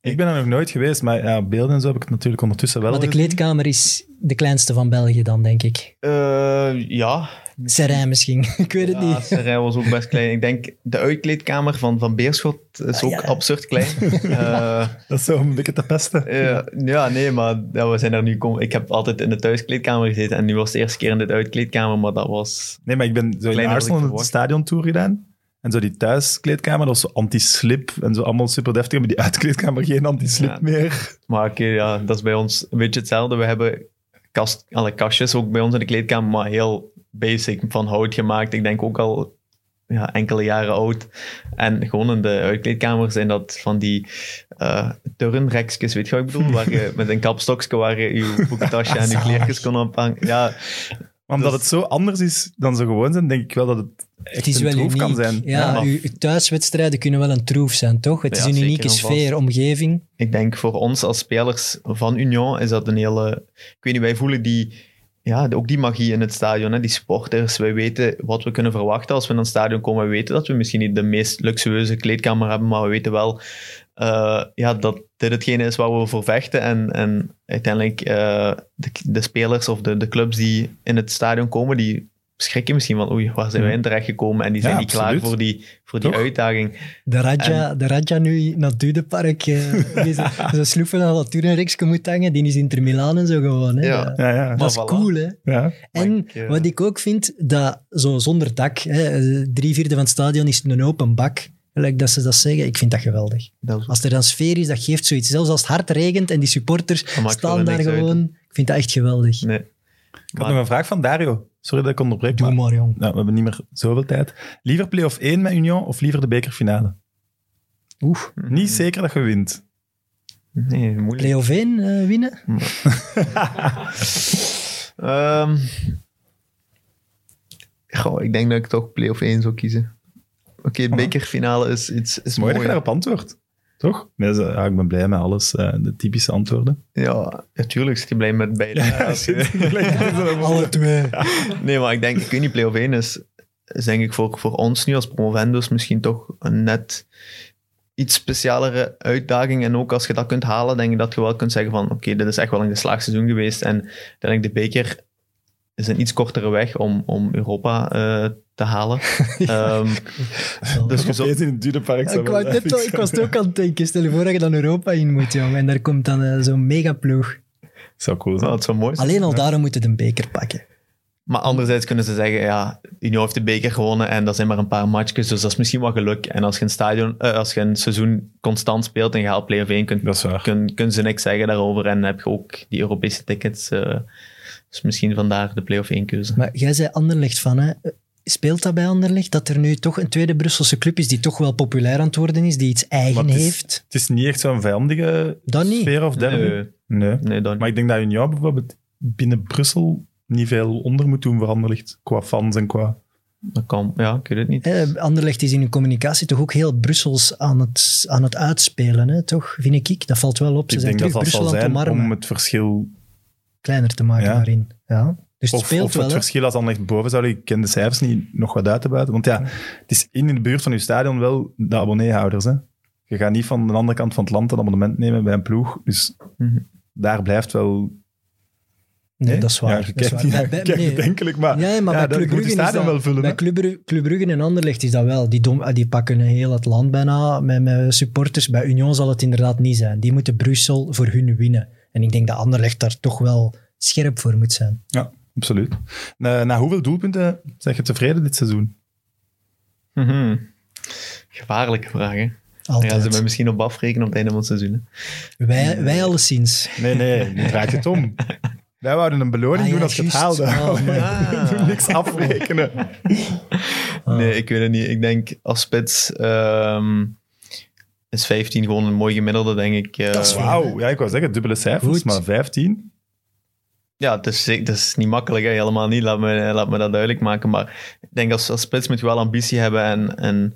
Speaker 4: Ik ben er nog nooit geweest, maar ja, beelden en zo heb ik het natuurlijk ondertussen wel
Speaker 2: Maar de
Speaker 4: gezien.
Speaker 2: kleedkamer is de kleinste van België dan, denk ik.
Speaker 3: Eh, ja.
Speaker 2: Serijn misschien, ik weet het
Speaker 3: Ja,
Speaker 2: niet.
Speaker 3: Serijn was ook best klein. Ik denk, de uitkleedkamer van, van Beerschot is
Speaker 2: Ah,
Speaker 3: ook
Speaker 2: ja.
Speaker 3: absurd klein. Eh,
Speaker 4: Dat is zo een beetje te pesten.
Speaker 3: ja, ja, nee, maar ja, we zijn er nu... kom- Ik heb altijd in de thuiskleedkamer gezeten en nu was het de eerste keer in de uitkleedkamer, maar dat was...
Speaker 4: Nee, maar ik ben zo in Arsenal een stadiontour gedaan. En zo die thuiskleedkamer, dat was zo anti-slip en zo allemaal super deftig. Maar die uitkleedkamer geen anti-slip
Speaker 3: Ja.
Speaker 4: meer.
Speaker 3: Maar oké, ja, dat is bij ons een beetje hetzelfde. We hebben kast, alle kastjes ook bij ons in de kleedkamer, maar heel basic, van hout gemaakt. Ik denk ook al ja, enkele jaren oud. En gewoon in de uitkleedkamer zijn dat van die uh, turnrekjes, weet je wat ik bedoel? Waar je met een kapstokje waar je je boekentasje en je kleertjes kon ophangen. Ja,
Speaker 4: Maar omdat
Speaker 3: Dat-
Speaker 4: het zo anders is dan ze gewoon zijn, denk ik wel dat het echt
Speaker 2: Het is
Speaker 4: een
Speaker 2: wel
Speaker 4: troef
Speaker 2: uniek.
Speaker 4: kan zijn.
Speaker 2: Ja,
Speaker 3: maar-
Speaker 2: uw thuiswedstrijden kunnen wel een troef zijn, toch? Het is
Speaker 3: Ja,
Speaker 2: een unieke sfeer, omgeving.
Speaker 3: ik denk voor ons als spelers van Union is dat een hele... Ik weet niet, wij voelen die... Ja, ook die magie in het stadion, hè, die sporters. Wij weten wat we kunnen verwachten als we naar een stadion komen. We weten dat we misschien niet de meest luxueuze kleedkamer hebben, maar we weten wel eh, ja, dat dit hetgene is waar we voor vechten. En, en uiteindelijk eh, de, de spelers of de, de clubs die in het stadion komen, die schrikken misschien van oei, waar zijn wij in terecht gekomen? En die zijn
Speaker 4: Ja,
Speaker 3: niet klaar voor die, voor die
Speaker 4: Toch?
Speaker 3: uitdaging.
Speaker 2: De Raja, de Raja nu naar het Dudepark, uh, die zo- zo sloeven dat wat Tourenreksje moet hangen, die is Inter Milaan en zo gewoon. Hè.
Speaker 3: Ja.
Speaker 2: Dat-
Speaker 4: Ja, ja.
Speaker 2: Dat is
Speaker 3: voilà.
Speaker 2: cool, hè.
Speaker 4: ja.
Speaker 2: En
Speaker 3: ik, eh,
Speaker 2: wat ik ook vind, dat zo zonder dak, hè, drie vierde van het stadion is een open bak, gelijk dat ze dat zeggen, ik vind dat geweldig.
Speaker 3: Dat is-
Speaker 2: Als er dan sfeer is, dat geeft zoiets. Zelfs als het hard regent en die supporters staan daar
Speaker 3: uit,
Speaker 2: gewoon. Ik vind dat echt geweldig.
Speaker 3: nee.
Speaker 4: Ik had nog een vraag van Dario. Sorry dat ik onderbreek,
Speaker 2: Doe
Speaker 4: maar
Speaker 2: maar, jong.
Speaker 4: nou, we hebben niet meer zoveel tijd. Liever play-off 1 met Union of liever de bekerfinale?
Speaker 2: Oeh,
Speaker 4: Niet zeker dat je wint.
Speaker 3: Nee, moeilijk.
Speaker 2: play-off 1 eh, winnen?
Speaker 3: Ehm, goh, ik denk dat ik toch play-off 1 zou kiezen. Oké, de bekerfinale is iets is
Speaker 4: is mooi dat je
Speaker 3: mooi.
Speaker 4: daarop antwoordt. Toch? Ja, ik ben blij met alles. eh, de typische antwoorden.
Speaker 3: Ja, natuurlijk zit je blij met beide. Als je-
Speaker 2: Alle twee.
Speaker 3: nee, maar ik denk, ik weet niet, play-off 1 is, is denk ik voor, voor ons nu als promovendos misschien toch een net iets specialere uitdaging. En ook als je dat kunt halen, denk ik dat je wel kunt zeggen van oké, dit is echt wel een geslaagd seizoen geweest. En denk ik de beker is een iets kortere weg om, om Europa eh, te halen. Ehm, dus je zult-
Speaker 4: Opeens in het
Speaker 2: Ik, wou net wel-
Speaker 4: epic
Speaker 2: ik was het ook aan het denken. Stel je voor dat je dan Europa in moet, jong. En daar komt dan eh, zo'n megaploeg.
Speaker 4: Zou cool
Speaker 3: Nou,
Speaker 4: zijn.
Speaker 3: dat zou mooi zijn.
Speaker 2: Alleen al daarom moeten de beker pakken.
Speaker 3: Maar anderzijds kunnen ze zeggen, ja, Union heeft de beker gewonnen en dat zijn maar een paar matchjes, dus dat is misschien wel geluk. En als je een, stadion, eh, als je een seizoen constant speelt en je haalt play-off 1, kun,
Speaker 4: Dat is waar.
Speaker 3: kun, kunnen ze niks zeggen daarover en heb je ook die Europese tickets. Eh, dus misschien vandaar de play-off 1 keuze.
Speaker 2: Maar jij zei Anderlecht van, hè. Speelt dat bij Anderlecht? Dat er nu toch een tweede Brusselse club is die toch wel populair aan het worden is, die iets eigen
Speaker 4: het is-
Speaker 2: heeft?
Speaker 4: Het is niet echt zo'n vijandige
Speaker 2: Dat niet.
Speaker 4: sfeer of derby.
Speaker 3: Nee,
Speaker 4: Nee.
Speaker 3: nee, dan
Speaker 4: Maar ik denk dat Union bijvoorbeeld binnen Brussel niet veel onder moet doen veranderd qua fans en qua...
Speaker 3: dat kan. Ja, ik weet het niet.
Speaker 2: Hè, Anderlecht is in hun communicatie toch ook heel Brussels aan het, aan het uitspelen, hè, toch? Vind ik. Dat valt wel op. Ze
Speaker 4: Ik
Speaker 2: zijn
Speaker 4: denk dat
Speaker 2: terug
Speaker 4: dat zal
Speaker 2: Brussel aan het omarmen.
Speaker 4: om het verschil...
Speaker 2: Kleiner te maken
Speaker 4: Ja.
Speaker 2: daarin. Ja. Dus het
Speaker 4: Of,
Speaker 2: speelt
Speaker 4: of
Speaker 2: wel,
Speaker 4: het
Speaker 2: hè.
Speaker 4: verschil als Anderlecht boven zou liggen. Ik ken de cijfers niet nog wat uit te buiten. Want ja, het is in de buurt van je stadion wel de abonneehouders. Hè? Je gaat niet van de andere kant van het land een abonnement nemen bij een ploeg. Dus
Speaker 3: Mhm.
Speaker 4: daar blijft wel...
Speaker 2: Nee, dat is waar.
Speaker 4: Ja, je
Speaker 2: dat is
Speaker 4: kijkt
Speaker 2: waar.
Speaker 4: niet
Speaker 2: Bij-
Speaker 4: je
Speaker 2: bij-
Speaker 4: kijkt
Speaker 2: nee.
Speaker 4: bedenkelijk, maar...
Speaker 2: Ja, maar
Speaker 4: ja,
Speaker 2: bij Club Brugge is dat,
Speaker 4: wel vullen.
Speaker 2: bij. Club, Club Brugge en Anderlecht is dat wel. Die, dom, die pakken heel het land bijna met, met supporters. Bij Union zal het inderdaad niet zijn. Die moeten Brussel voor hun winnen. En ik denk dat Anderlecht daar toch wel scherp voor moet zijn.
Speaker 4: Ja, absoluut. Na, na hoeveel doelpunten zeg je tevreden dit seizoen?
Speaker 3: Mhm. Gevaarlijke vragen. Gaan ze me misschien op afrekenen op het einde van het seizoen. hè.
Speaker 2: Wij, wij alleszins.
Speaker 4: Nee, nee, nu draait je het om. Wij wouden een beloning
Speaker 2: Ah, ja,
Speaker 4: doen als je het haalde.
Speaker 2: Oh, man.
Speaker 3: Ah.
Speaker 4: Niks afrekenen.
Speaker 2: Ah.
Speaker 3: Nee, ik weet het niet. Ik denk als spits ehm, is 15 gewoon een mooi gemiddelde, denk ik. eh.
Speaker 2: Dat is.
Speaker 4: Wauw, ja, ik wou zeggen dubbele cijfers,
Speaker 2: Goed.
Speaker 4: maar 15.
Speaker 3: Ja, het is, het is niet makkelijk, hè. helemaal niet. Laat me, laat me dat duidelijk maken. Maar ik denk als, als spits moet je wel ambitie hebben. En, en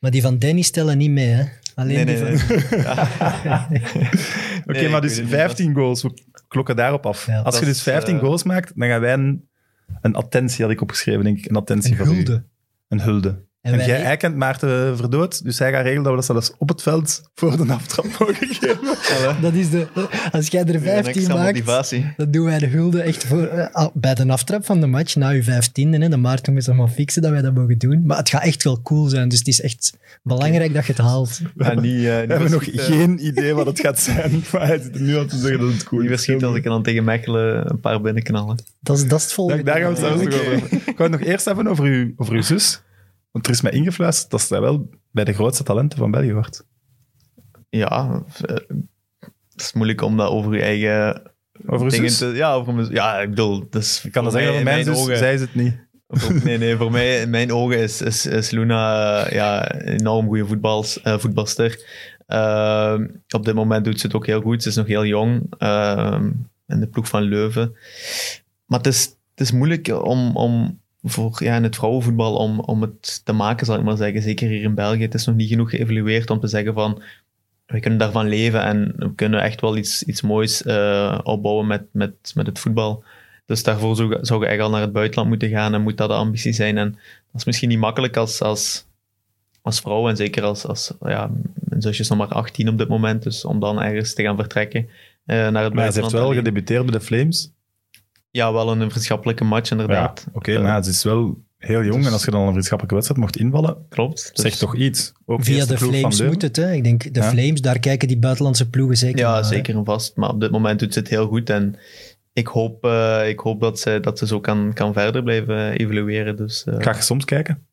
Speaker 2: Maar die van Danny stellen niet mee, hè? Alleen
Speaker 3: nee,
Speaker 2: die
Speaker 3: nee,
Speaker 2: van...
Speaker 3: nee.
Speaker 4: Oké,
Speaker 3: Nee,
Speaker 4: maar dus
Speaker 3: weet het niet.
Speaker 4: 15 goals, we klokken daarop af.
Speaker 2: Ja,
Speaker 4: Als je
Speaker 3: dat
Speaker 4: dus
Speaker 3: is,
Speaker 4: 15
Speaker 3: eh,
Speaker 4: goals maakt, dan gaan wij een, een attentie, had ik opgeschreven, denk ik. Een attentie
Speaker 2: Een
Speaker 4: voor
Speaker 2: hulde.
Speaker 4: u. Een hulde.
Speaker 2: En
Speaker 4: jij, hij kent Maarten Verdood, dus hij gaat regelen dat we dat zelfs op het veld voor de aftrap mogen geven.
Speaker 2: Dat is de... Als jij er
Speaker 3: Een
Speaker 2: 15
Speaker 3: extra
Speaker 2: maakt,
Speaker 3: motivatie.
Speaker 2: dan doen wij de hulde echt voor, eh, bij de aftrap van de match, na uw 15e. Hè, de Maarten moet allemaal fixen dat wij dat mogen doen. Maar het gaat echt wel cool zijn, dus het is echt belangrijk dat je het haalt.
Speaker 3: Ja, niet, eh, niet
Speaker 4: We hebben nog geen idee wat het gaat zijn, maar hij zit er nu al te zeggen dat het cool is.
Speaker 3: verschieten als ik er dan tegen Mechelen een paar binnenknallen.
Speaker 2: Dat is, dat is het volgende.
Speaker 4: Daar, daar gaan we het over hebben. Ik wou het nog eerst hebben over uw, over uw zus. Want er is mij ingefluisterd dat zij wel bij de grootste talenten van België wordt.
Speaker 3: Ja, eh, het is moeilijk om dat over je eigen
Speaker 4: Over
Speaker 3: dingen
Speaker 4: zus?
Speaker 3: te... Ja, over mijn, ja, ik bedoel, dat is
Speaker 4: Ik kan dat zeggen over
Speaker 3: in
Speaker 4: mijn zus,
Speaker 3: ogen-
Speaker 4: zij is het niet.
Speaker 3: Nee, nee, voor mij, in mijn ogen is, is, is Luna eh, ja, een enorm goede voetbals, eh, voetbalster. Op dit moment doet ze het ook heel goed. Ze is nog heel jong ehm, in de ploeg van Leuven. Maar het is, het is moeilijk om, om voor, ja, in het vrouwenvoetbal om, om het te maken, zal ik maar zeggen. Zeker hier in België. Het is nog niet genoeg geëvalueerd om te zeggen van we kunnen daarvan leven en we kunnen echt wel iets, iets moois eh, opbouwen met, met, met het voetbal. Dus daarvoor zou, zou je eigenlijk al naar het buitenland moeten gaan en moet dat de ambitie zijn. En dat is misschien niet makkelijk als, als, als vrouw en zeker als, als ja, mijn zusje is nog maar 18 op dit moment, dus om dan ergens te gaan vertrekken eh, naar het
Speaker 4: Maar ze heeft
Speaker 3: buitenland.
Speaker 4: wel
Speaker 3: alleen-
Speaker 4: gedebuteerd bij de Flames.
Speaker 3: Ja, wel een vriendschappelijke match
Speaker 4: Ja,
Speaker 3: inderdaad.
Speaker 4: oké,
Speaker 3: Eh,
Speaker 4: maar ze is wel heel jong.
Speaker 3: dus-
Speaker 4: En als je dan een vriendschappelijke wedstrijd mocht invallen,
Speaker 3: Klopt. Dus-
Speaker 4: zegt toch iets. Ook
Speaker 2: Via de Flames moet het. Hè? Ik denk, de
Speaker 4: Ja.
Speaker 2: Flames, daar kijken die buitenlandse ploegen zeker
Speaker 3: Ja,
Speaker 2: naar,
Speaker 3: zeker en vast. Maar op dit moment doet ze het heel goed. En ik hoop, eh, ik hoop dat, ze, dat ze zo kan, kan verder blijven evolueren. Dus eh,
Speaker 4: Ga je soms kijken?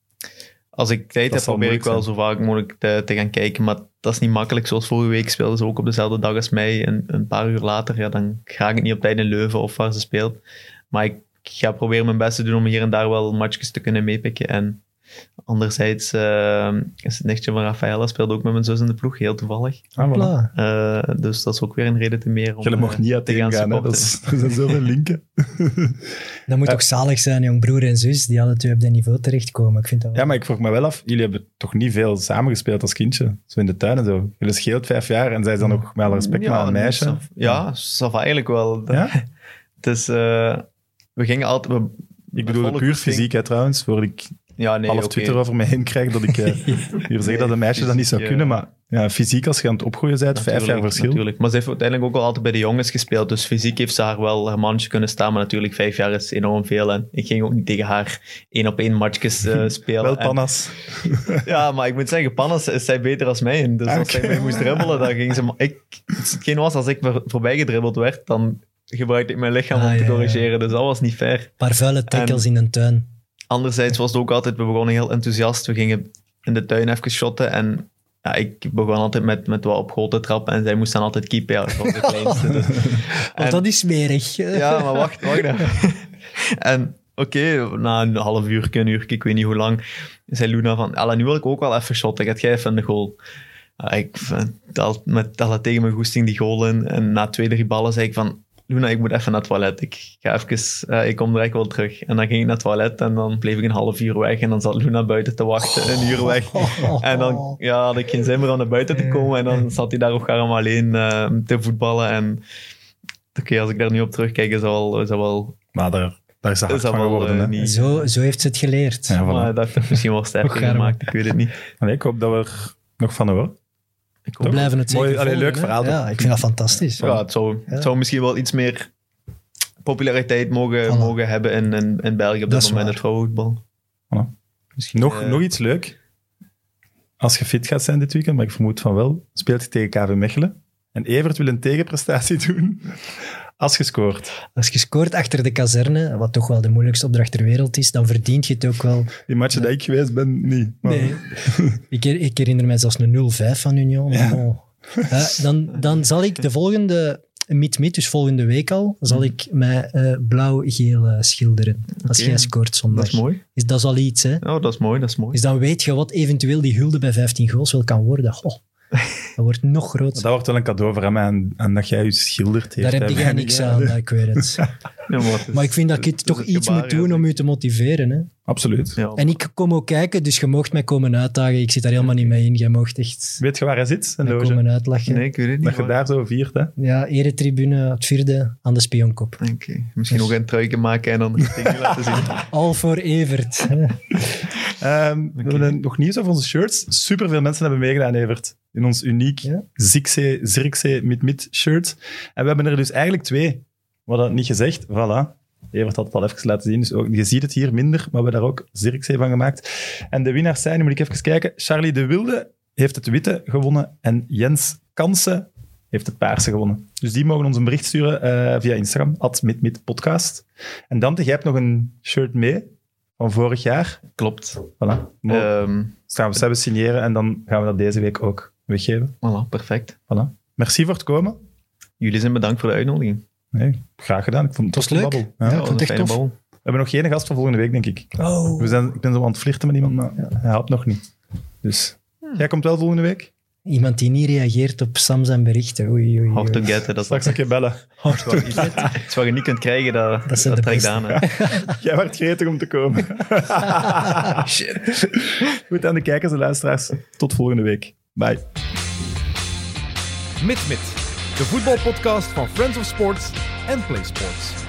Speaker 3: Als ik tijd
Speaker 4: Dat
Speaker 3: heb, probeer ik wel zo vaak mogelijk te, te gaan kijken. Maar dat is niet makkelijk. Zoals vorige week speelden ze ook op dezelfde dag als mij. En een paar uur later, ja, dan ga ik niet op tijd in Leuven of waar ze speelt. Maar ik ga proberen mijn best te doen om hier en daar wel matchjes te kunnen meepikken. En anderzijds eh, is het nichtje van Rafaela speelde ook met mijn zus in de ploeg, heel toevallig.
Speaker 4: Ah, voilà.
Speaker 3: Eh, dus dat is ook weer een reden te meer om
Speaker 4: Jullie mocht
Speaker 3: eh,
Speaker 4: niet
Speaker 3: te gaan
Speaker 4: gaan. hè. Dat is, er zijn zoveel linken.
Speaker 2: Dat moet
Speaker 4: Ja.
Speaker 2: toch zalig zijn, jong broer en zus, die alle twee op dat niveau terechtkomen. Ik vind dat wel...
Speaker 4: Ja, maar ik vroeg me wel af, jullie hebben toch niet veel samengespeeld als kindje? Zo in de tuin en zo. Jullie scheelt vijf jaar en zij is dan nog met alle respect maar een meisje.
Speaker 3: Saf- ja, Safa eigenlijk wel.
Speaker 4: Ja?
Speaker 3: Het is, eh, we gingen altijd... We,
Speaker 4: Ik bedoel puur fysiek, hè, trouwens. Voor ik
Speaker 3: Ja, nee,
Speaker 4: half. Twitter over me heen krijg dat ik eh, hier zeg dat een meisje dat niet zou kunnen. Maar ja, fysiek, als je aan het opgroeien bent, vijf jaar verschil.
Speaker 3: Natuurlijk. Maar ze heeft uiteindelijk ook al altijd bij de jongens gespeeld. Dus fysiek heeft ze haar wel haar mannetje kunnen staan. Maar natuurlijk, vijf jaar is enorm veel. En ik ging ook niet tegen haar één op één matchjes eh, spelen.
Speaker 4: Wel
Speaker 3: En-
Speaker 4: panas.
Speaker 3: Ja, maar ik moet zeggen, Pannas is zij beter als mij. Dus als zij mij moest dribbelen, dan ging ze... maar Ik, hetgeen was, als ik voor- voorbij gedribbeld werd, dan gebruikte ik mijn lichaam
Speaker 2: Ah,
Speaker 3: om te
Speaker 2: ja, ja.
Speaker 3: corrigeren. Dus dat was niet fair.
Speaker 2: Een paar vuile tackles in een tuin.
Speaker 3: Anderzijds was het ook altijd, we begonnen heel enthousiast. We gingen in de tuin even shotten en ja, ik begon altijd met, met wat op goal te trappen en zij moest dan altijd keepen. Ja, dat was de kleinste. Dus. En-
Speaker 2: dat is smerig.
Speaker 3: ja, maar wacht, wacht even. En oké, na een half uur, een uur, ik weet niet hoe lang, zei Luna van, Ella, nu wil ik ook wel even shotten. Gaat jij even in de goal? Ja, ik met tegen mijn goesting die goal in. En na twee, drie ballen zei ik van, Luna, ik moet even naar het toilet. Ik ga even, eh, ik kom direct wel terug. En dan ging ik naar het toilet en dan bleef ik een half uur weg. En dan zat Luna buiten te wachten, een uur weg. En dan ja, had ik geen zin meer om naar buiten te komen. En dan zat hij daar op Garam alleen eh, te voetballen. En oké, als ik daar nu op terugkijk, is dat wel, is dat wel,
Speaker 4: Maar daar, daar is ze hard
Speaker 3: is dat
Speaker 4: van
Speaker 3: wel
Speaker 4: geworden.
Speaker 3: eh,
Speaker 4: hè.
Speaker 3: niet...
Speaker 2: Zo, zo heeft ze het geleerd.
Speaker 4: Ja, voilà.
Speaker 3: Maar dat heeft misschien wel sterker gemaakt, ik weet het niet.
Speaker 4: Allee, ik hoop dat we er nog van horen.
Speaker 3: Ik
Speaker 2: We
Speaker 3: hoop-
Speaker 2: blijven het
Speaker 4: Mooi,
Speaker 2: zeker
Speaker 4: allee,
Speaker 2: volgen,
Speaker 4: leuk
Speaker 2: hè.
Speaker 4: verhaal, toch?
Speaker 2: Ja, ik vind dat fantastisch.
Speaker 3: ja, het zou,
Speaker 2: Ja.
Speaker 3: het zou misschien wel iets meer populariteit mogen,
Speaker 2: Voilà.
Speaker 3: mogen hebben in, in, in België op
Speaker 2: Dat
Speaker 3: dit
Speaker 2: is
Speaker 3: moment,
Speaker 2: waar.
Speaker 3: het vrouwenvoetbal.
Speaker 4: Voilà.
Speaker 3: Misschien,
Speaker 4: Nog,
Speaker 3: eh,
Speaker 4: nog iets leuk. Als je fit gaat zijn dit weekend, maar ik vermoed van wel, speelt je tegen KV Mechelen. En Evert wil een tegenprestatie doen als je scoort.
Speaker 2: Als je scoort achter de kazerne, wat toch wel de moeilijkste opdracht ter wereld is, dan verdient je het ook wel.
Speaker 4: Die matchen dat ik geweest ben, niet. Maar-
Speaker 2: Nee. ik, her- ik herinner mij zelfs een 0-5 van Union.
Speaker 4: Ja.
Speaker 2: Oh. Eh, dan, dan zal ik de volgende mid-mid, dus volgende week al, zal ik mij eh, blauw-geel eh, schilderen. Als jij scoort zondag.
Speaker 3: Dat is mooi.
Speaker 2: Is, dat is al iets, hè?
Speaker 3: Oh, dat is mooi, dat is mooi.
Speaker 2: Dus dan weet je wat eventueel die hulde bij 15 goals wel kan worden. Oh, dat wordt nog groter.
Speaker 4: Dat wordt wel een cadeau voor hem en, en dat jij je schildert.
Speaker 2: Daar heb jij niks aan, ik weet het.
Speaker 3: Ja, maar, het is-
Speaker 2: Maar ik vind dat ik toch
Speaker 3: het
Speaker 2: iets
Speaker 3: gebaar,
Speaker 2: moet doen om u te motiveren. Hè?
Speaker 4: Absoluut.
Speaker 3: Ja,
Speaker 2: En ik kom ook kijken, dus je mocht mij komen uitdagen. Ik zit daar helemaal niet mee in. Jij mocht echt
Speaker 4: Weet je waar hij zit? Een loge?
Speaker 2: komen uitlachen.
Speaker 3: Nee, ik weet het niet.
Speaker 4: Dat je
Speaker 3: maar-
Speaker 4: daar zo viert, hè?
Speaker 2: Ja, eretribune, het vierde, aan de spionkop.
Speaker 3: Oké, Misschien
Speaker 2: Dus-
Speaker 3: nog een truiken maken en dan de dingen laten zien.
Speaker 2: All voor Evert.
Speaker 4: Ehm, We hebben nog nieuws over onze shirts. Superveel mensen hebben meegedaan, Evert. In ons uniek
Speaker 2: Ja.
Speaker 4: Zirkzee, Zirkzee Mid-Mid shirt. En we hebben er dus eigenlijk twee. We hadden het niet gezegd. Voilà. Evert had het al even laten zien. Dus ook, je ziet het hier minder, maar we hebben daar ook Zirkzee van gemaakt. En de winnaars zijn, nu moet ik even kijken, Charlie de Wilde heeft het witte gewonnen en Jens Kansen heeft het paarse gewonnen. Dus die mogen ons een bericht sturen eh, via Instagram, at midmidpodcast. En Dante, jij hebt nog een shirt mee van vorig jaar.
Speaker 3: Klopt.
Speaker 4: Voilà. Mooi.
Speaker 3: Ehm
Speaker 4: Dus gaan we zelf signeren en dan gaan we dat deze week ook weggeven.
Speaker 3: voilà, perfect.
Speaker 4: Voilà. Merci voor het komen.
Speaker 3: Jullie zijn bedankt voor de uitnodiging.
Speaker 4: Nee, graag gedaan. Ik vond het,
Speaker 2: Het leuk.
Speaker 4: babbel. Ja.
Speaker 2: Ja,
Speaker 3: Ja,
Speaker 2: ik vond het
Speaker 3: een
Speaker 2: echt
Speaker 3: fijne
Speaker 2: tof.
Speaker 3: bal.
Speaker 4: We hebben nog geen gast voor volgende week, denk ik.
Speaker 2: Oh.
Speaker 4: We zijn, ik ben zo aan het flirten met iemand, maar hij helpt nog niet. Dus jij komt wel volgende week?
Speaker 2: Iemand die niet reageert op Sam zijn berichten. Oei, oei,
Speaker 3: Hard to get, dat is
Speaker 4: Straks een keer bellen.
Speaker 3: iets wat, iets, iets wat je niet kunt krijgen, dat,
Speaker 2: Dat
Speaker 3: dat, trekt aan. Hè.
Speaker 4: Jij werd gretig om te komen.
Speaker 3: Shit.
Speaker 4: Goed aan de kijkers en luisteraars. Tot volgende week. Bye.
Speaker 5: Mit Mit, de voetbalpodcast van Friends of Sports en Play Sports.